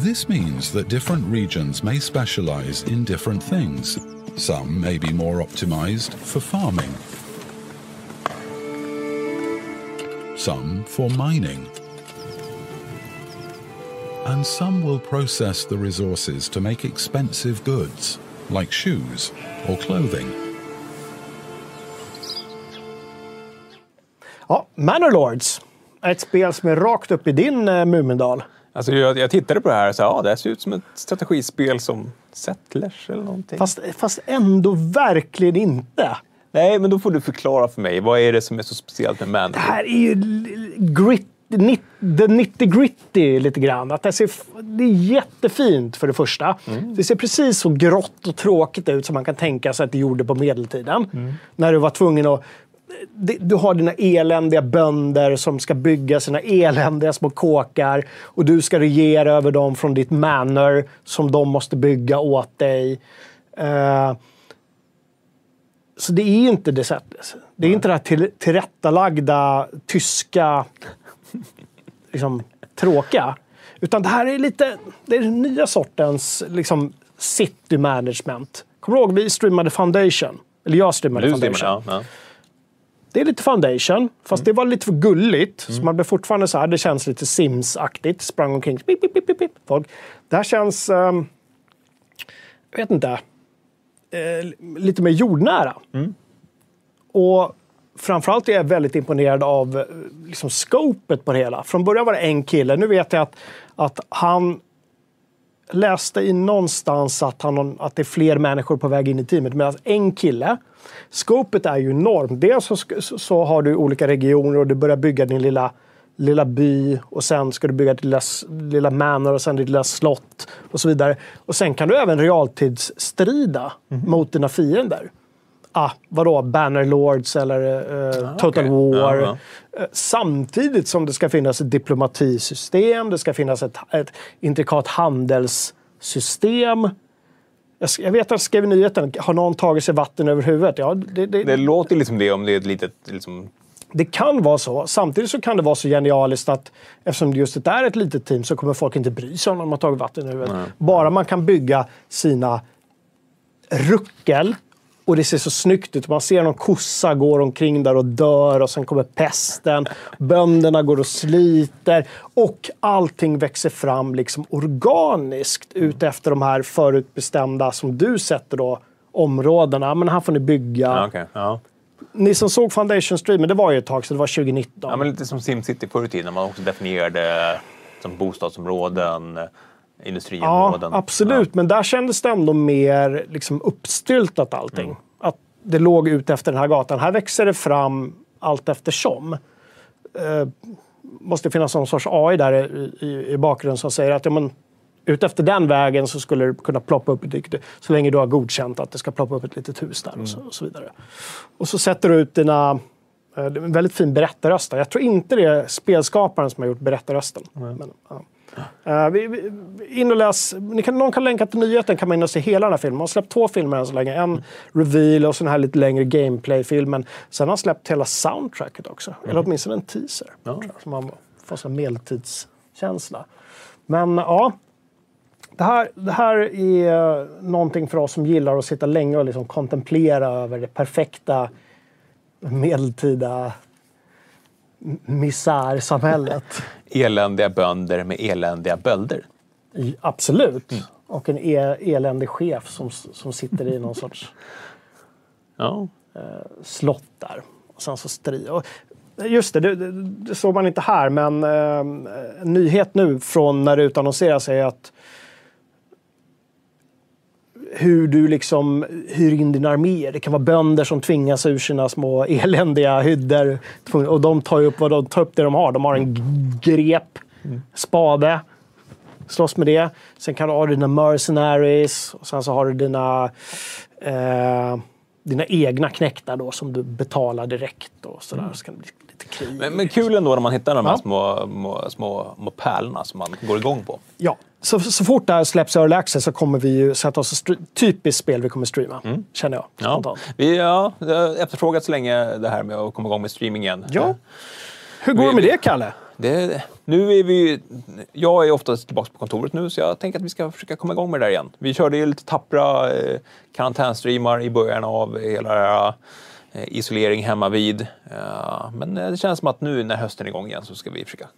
This means that different regions may specialize in different things. Some may be more optimized for farming, some for mining, and some will process the resources to make expensive goods, like shoes or clothing. Ja, Manor Lords. Ett spel som är rakt upp i din uh, Mumindal. Alltså, jag, jag tittade på det här och sa ja, det här ser ut som ett strategispel som Settlers eller någonting. Fast, fast ändå verkligen inte. Nej, men då får du förklara för mig. Vad är det som är så speciellt med Man? Det här är ju grit, nit, the nitty gritty lite grann. Att det, ser, det är jättefint för det första. Det ser precis så grått och tråkigt ut som man kan tänka sig att det gjorde på medeltiden. När du var tvungen att du har dina eländiga bönder som ska bygga sina eländiga små kåkar och du ska regera över dem från ditt manor som de måste bygga åt dig. Eh, så det är inte det sättet. Det är inte det här till, tillrättalagda, tyska, liksom, tråkiga. Utan det här är lite, det är den nya sortens liksom, city management. Kommer du ihåg, vi streamade Foundation. Eller jag streamade Du Foundation. Simon, ja, ja. Det är lite Foundation, fast det var lite för gulligt. Så man blir fortfarande så här, det känns lite Sims-aktigt. Sprang omkring, pip, pip, pip, pip, folk. Det här känns, ehm, jag vet inte, eh, lite mer jordnära. Och framförallt är jag väldigt imponerad av eh, liksom, scopet på det hela. Från början var det en kille, nu vet jag att, att han läste i någonstans att, han, att det är fler människor på väg in i teamet. Medan en kille, scopet är ju enormt. Dels så, så, så har du olika regioner och du börjar bygga din lilla, lilla by och sen ska du bygga ditt lilla, lilla manor och sen ditt lilla slott och så vidare. Och sen kan du även realtidsstrida mot dina fiender. Ah, vadå? Bannerlords eller eh, Total okej. War. Ja, Eh, Samtidigt som det ska finnas ett diplomatisystem, det ska finnas ett, ett intrikat handelssystem. Jag, vet att skrev i nyheten, har någon tagit sig vatten över huvudet? Ja, det, det, Det låter liksom det om det är ett litet... Liksom, det kan vara så. Samtidigt så kan det vara så genialiskt att eftersom just det är ett litet team så kommer folk inte bry sig om de har tagit vatten i huvudet. Bara man kan bygga sina ruckel och det ser så snyggt ut. Man ser någon kossa går omkring där och dör och sen kommer pesten. Bönderna går och sliter och allting växer fram liksom organiskt ut efter de här förutbestämda, som du sätter då, områdena. Men här får ni bygga. ja, okej, ja. Ni som såg Foundation-streamen, det var ju ett tag så det var 2019. ja, men lite som SimCity förr i tiden. Man också definierade som bostadsområden. Ja, industriområden. absolut. Men där kändes det ändå mer liksom, uppstyltat allting. Mm. Att det låg ut efter den här gatan. Här växer det fram allt eftersom. Eh, måste finnas någon sorts AI där i, i, i bakgrunden som säger att ja, men, ut efter den vägen så skulle det kunna ploppa upp ett litet, så länge du har godkänt att det ska ploppa upp ett litet hus där och, så, och så vidare. Och så sätter du ut dina eh, det är en väldigt fin berättarröst. Jag tror inte det är spelskaparen som har gjort berättarrösten. Men, ja. Eh, vi, vi, in och läs, ni kan, någon kan länka till nyheten kan man in och se hela den här filmen. Man har släppt två filmer än så länge. En reveal och så den här lite längre gameplay-filmen. Sen har han släppt hela soundtracket också. Eller åtminstone en teaser. jag, Så man får sån medeltidskänsla. Men ja. Det här, det här är någonting för oss som gillar att sitta länge och liksom kontemplera över det perfekta medeltida misärsamhället. *laughs* Eländiga bönder med eländiga bölder. Absolut. Och en e eländig chef som, som sitter i någon *laughs* sorts Ja. slott där. Och sen så stri och Just det, det, det, det såg man inte här, men eh, en nyhet nu från när det utannonseras är att hur du liksom hyr in dina arméer. Det kan vara bönder som tvingas ur sina små eländiga hyddor. Och de tar upp, vad de tar upp det de har. De har en grep, spade, slåss med det. Sen kan du ha dina mercenaries och sen så har du dina, eh, dina egna knäktar då som du betalar direkt och sådär. Så kan det bli lite krig. Men, men kul ändå när man hittar de här Ja. små, små, små, små pärlorna som man går igång på. Ja, så, så fort det här släpps i Early Access så kommer vi ju sätta oss stre- typiskt spel vi kommer streama. Känner jag Ja. spontant. Vi ja, det har efterfrågat så länge det här med att komma igång med streaming igen. Ja. Hur går det med det, Kalle? Det, nu är vi Jag är oftast tillbaka på kontoret nu så jag tänker att vi ska försöka komma igång med det där igen. Vi körde ju lite tappra eh, karantänstreamar i början av hela det här isolering hemma vid. Eh, men eh, det känns som att nu när hösten är igång igen så ska vi försöka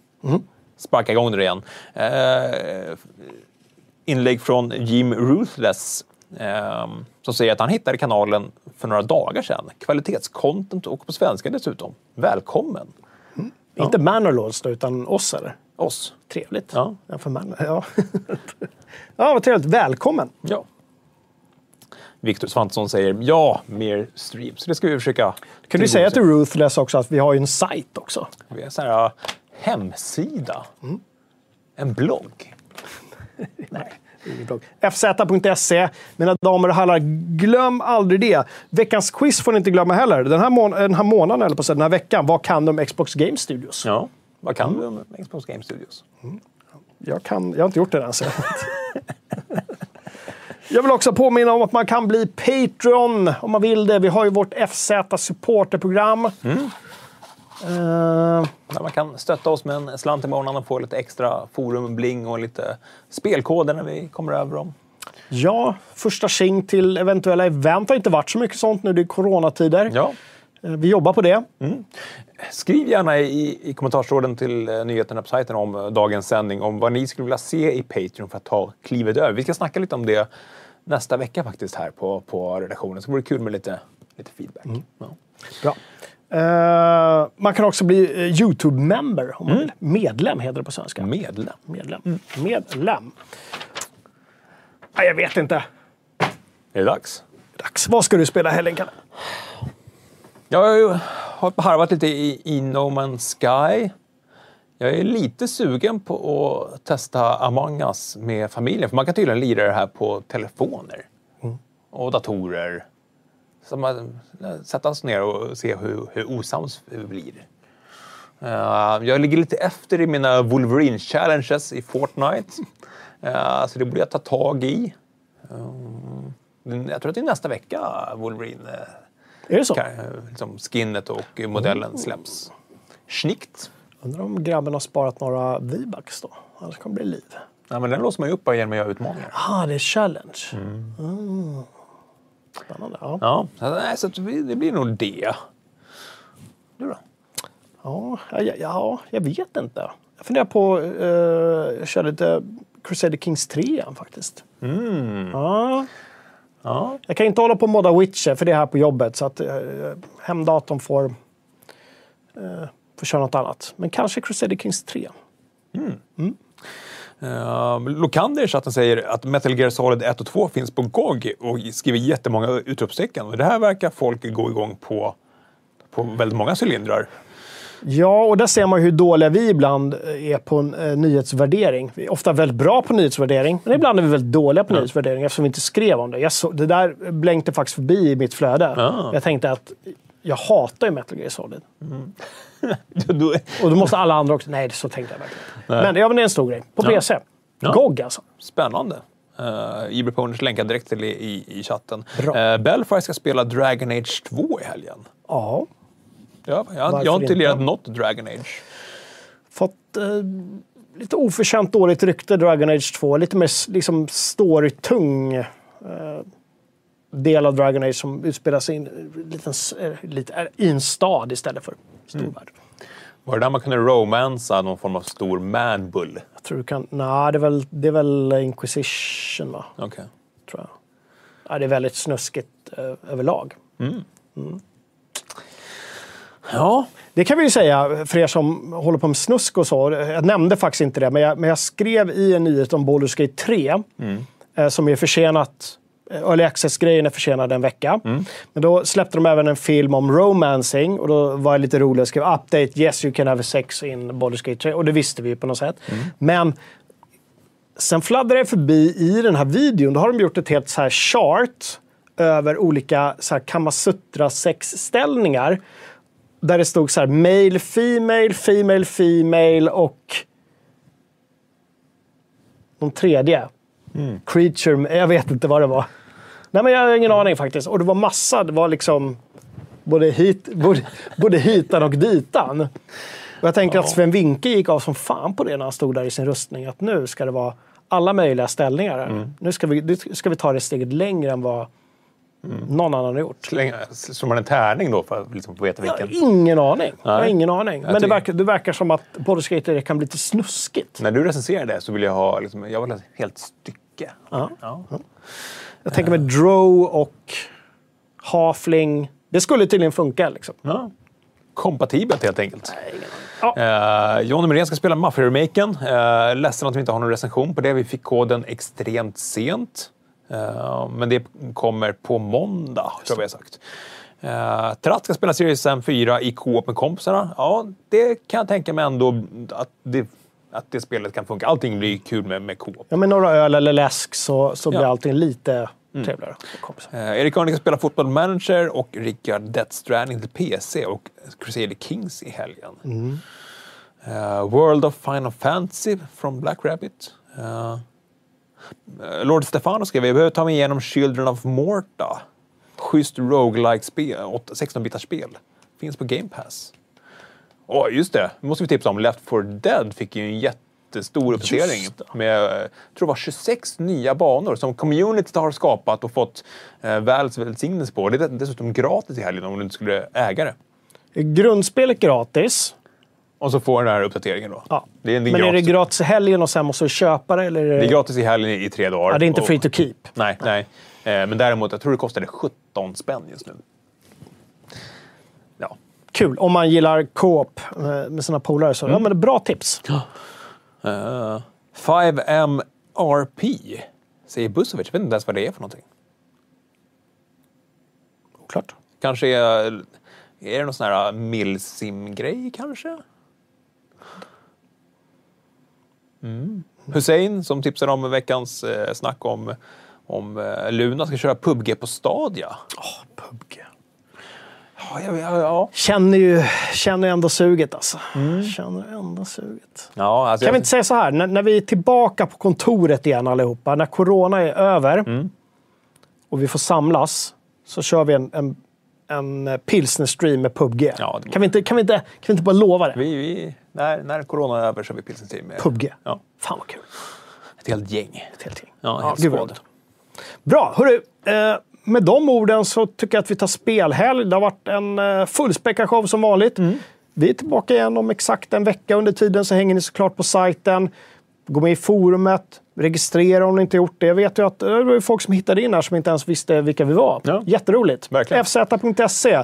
sparka igång det igen. Eh, inlägg från Jim Ruthless eh, som säger att han hittade kanalen för några dagar sedan. Kvalitetscontent och på svenska dessutom. Välkommen! Inte Manorlords då, utan oss eller? Oss. Trevligt. Ja. Ja, för man, ja. *laughs* ja, vad trevligt. Välkommen. Ja. Viktor Svantesson säger ja, mer streams. Det ska vi försöka. Kan du säga till Ruthless också att vi har ju en sajt också? Vi har en här hemsida. En blogg. *laughs* Nej. fz.se. Mina damer och herrar, glöm aldrig det. Veckans quiz får ni inte glömma heller. Den här, mån- den här månaden, eller på den här veckan, vad kan du om Xbox Game Studios? Ja. Vad kan du om Xbox Game Studios? Jag, kan, jag har inte gjort det än. *laughs* Jag, vill också påminna om att man kan bli Patreon om man vill det. Vi har ju vårt FZ supporterprogram. Eh, Där man kan stötta oss med en slant i månaden och få lite extra forum, bling och lite spelkoder när vi kommer över dem. ja, första tjing till eventuella event har inte varit så mycket sånt nu. Det är coronatider. Ja. Eh, Vi jobbar på det. Skriv gärna i, i kommentarstråden till eh, nyheterna på sajten om eh, dagens sändning om vad ni skulle vilja se i Patreon för att ta klivet över. Vi ska snacka lite om det nästa vecka faktiskt här på, på redaktionen. Så det vore kul med lite, lite feedback. Ja. Bra. Eh, man kan också bli eh, YouTube-member om man vill. Medlem heter det på svenska. Medlem. Medlem. Medlem. Nej, jag vet inte. Är det dags? Dags. Vad ska du spela helgen, Kalle? Jag har harvat lite i, i No Man's Sky. Jag är lite sugen på att testa Among Us med familjen. För man kan tydligen lira det här på telefoner och datorer. Så man sätta sig ner och se hur, hur osams vi blir. Eh, jag ligger lite efter i mina Wolverine challenges i Fortnite. Eh, så det borde jag ta tag i. Eh, jag tror att det är nästa vecka Wolverine Är det så? kan, liksom skinnet och modellen släpps. Snyggt! Undrar om grabben har sparat några V-bucks då? Annars kommer det bli liv. Ja, men den låser man ju upp genom att göra utmaningar. Ah, det är challenge. Mm. Spännande. Ja. Ja, så, nej, så att det blir nog det. Du då? Ja, ja, ja, jag vet inte. Jag funderar på att uh, köra lite Crusader Kings 3 igen faktiskt. Ja. Ja. Jag kan inte hålla på och modda Witcher för det är här på jobbet så att uh, hemdatorn får, uh, får köra något annat. Men kanske Crusader Kings 3. Uh, Lokander i chatten säger att Metal Gear Solid 1 och 2 finns på GOG och skriver jättemånga utropstecken. Och det här verkar folk gå igång på, på väldigt många cylindrar. Ja, och där ser man hur dåliga vi ibland är på eh, nyhetsvärdering. Vi är ofta väldigt bra på nyhetsvärdering, men ibland är vi väldigt dåliga på nyhetsvärdering eftersom vi inte skrev om det. Så, det där blänkte faktiskt förbi i mitt flöde. Ja. Jag tänkte att jag hatar ju Metal Gear Solid. Då- *laughs* Och då måste alla andra också... Nej, så tänkte jag verkligen. Men, ja, men det är en stor grej. På Ja. PC. Ja. GOG alltså. Spännande. Uh, Ibra Poners länkar direkt till i, i, i chatten. Uh, Belfry ska spela Dragon Age 2 i helgen. Ja. Ja, jag, jag har inte lirat något Dragon Age. Fått eh, lite oförtjänt dåligt rykte, Dragon Age 2. Lite mer liksom story-tung eh, del av Dragon Age som utspelar sig i en, liten, eh, lite, i en stad istället för stor värld. Var det där man kunde romansa någon form av stor manbull? Jag tror du kan... Nej, det är väl, det är väl Inquisition, va? Okej. Tror jag. Ja, det är väldigt snuskigt eh, överlag. Ja. Det kan vi ju säga för er som håller på med snusk och så. Jag nämnde faktiskt inte det, men jag, men jag skrev i en nyhet om Baldur's Gate 3 eh, som är försenat. Eh, Early Access-grejen är försenad en vecka. Men då släppte de även en film om romancing och då var jag lite rolig och skrev update, yes you can have sex in Baldur's Gate 3. Och det visste vi ju på något sätt. Men sen fladdrade jag förbi i den här videon, då har de gjort ett helt så här chart över olika så här Kamasutra sexställningar. Där det stod så här male, female, female, female och någon tredje. Creature, jag vet inte vad det var. Nej men jag har ingen aning faktiskt. Och det var massa, det var liksom både, hit, både, både hitan och ditan. Och jag tänker att Sven Winke gick av som fan på det när han stod där i sin rustning. Att nu ska det vara alla möjliga ställningar. här. Nu ska vi, nu ska vi ta det steget längre än vad någon annan har gjort. Slår man en tärning då för att liksom få veta Jag har vilken? ingen aning. Jag har Nej. ingen aning. Men det verkar, det verkar som att 3 kan bli lite snuskigt. När du recenserar det så vill jag ha liksom, jag vill ha ett helt stycke. Ja. Ja. Jag tänker med Drow och Halfling. Det skulle tydligen funka. Liksom. Ja. Kompatibelt helt enkelt. Ja. Uh, Johnny Myrén ska spela Mafia-remaken. Uh, ledsen att vi inte har någon recension på det. Vi fick koden extremt sent. Eh, men det kommer på måndag, tror jag vi har sagt. Uh, Tratt ska spela Series M4 i co-op med kompisarna. Ja, det kan jag tänka mig ändå att det, att det spelet kan funka. Allting blir kul med, med co-op. Ja, med några öl eller läsk så, så blir Ja. allting lite trevligare. för kompisar. Eh, Erik Örning ska spela Football Manager och Rickard Death Stranding till PC och Crusader Kings i helgen. Eh, World of Final Fantasy från Black Rabbit. Eh, eh, Lord Stefano skrev vi behöver ta mig igenom Children of Morta. Schysst roguelike spel, 16-bitars spel. Finns på Game Pass. Åh, just det. Måste vi tipsa om. Left 4 Dead fick ju en jättestor uppdatering. Med, eh, jag tror det var 26 nya banor som communityt har skapat och fått eh, Valves välsignelse på. Det är dessutom gratis i helgen om du inte skulle äga det. Grundspelet gratis. Och så får den här uppdateringen då. Ja. Det är, en Men är det gratis, gratis i helgen och sen måste du köpa det? Eller är det... det är gratis i helgen i, tre dagar. Ja, det är inte Och- free to keep. Nej, nej. Eh, men däremot, jag tror det kostade 17 spänn just nu. Ja. Kul. Om man gillar co-op eh, med sina polare så ja, men bra tips. Uh, 5MRP säger Busovic. Jag vet inte ens vad det är för någonting. Oklart. Kanske är, är det någon sån här milsim-grej kanske? Mm. Hussein som tipsade om veckans eh, snack om, om eh, Luna ska köra PubG på Stadia. PubG. Ja, ja, ja, ja. Känner ju känner ändå suget alltså. Känner ändå suget. ja alltså Kan vi jag, inte säga så här, när, när vi är tillbaka på kontoret igen allihopa, när corona är över och vi får samlas, så kör vi en, en, en pilsner-stream med PubG. Ja, det kan, vi inte, kan, vi inte, kan vi inte bara lova det? vi, vi, när, när corona är över så har vi pilsen till med PubG. Ja, Fan vad kul. ett helt gäng. Ett helt gäng. Ja, helt vad skåd. roligt. Bra, hörru. Eh, med de orden så tycker jag att vi tar spelhelg. Det har varit en eh, fullspäckad show som vanligt. Vi är tillbaka igen om exakt en vecka. Under tiden så hänger ni såklart på sajten. Gå med i forumet. Registrera om ni inte gjort det. Jag vet ju att det var folk som hittade in här som inte ens visste vilka vi var. Ja. Jätteroligt. Verkligen. fz.se.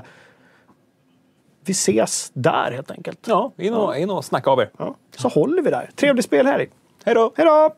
Vi ses där helt enkelt. Ja, in och, in och snacka av er. Ja. Så håller vi där. Trevlig spelhelg. Hej då! Hej då!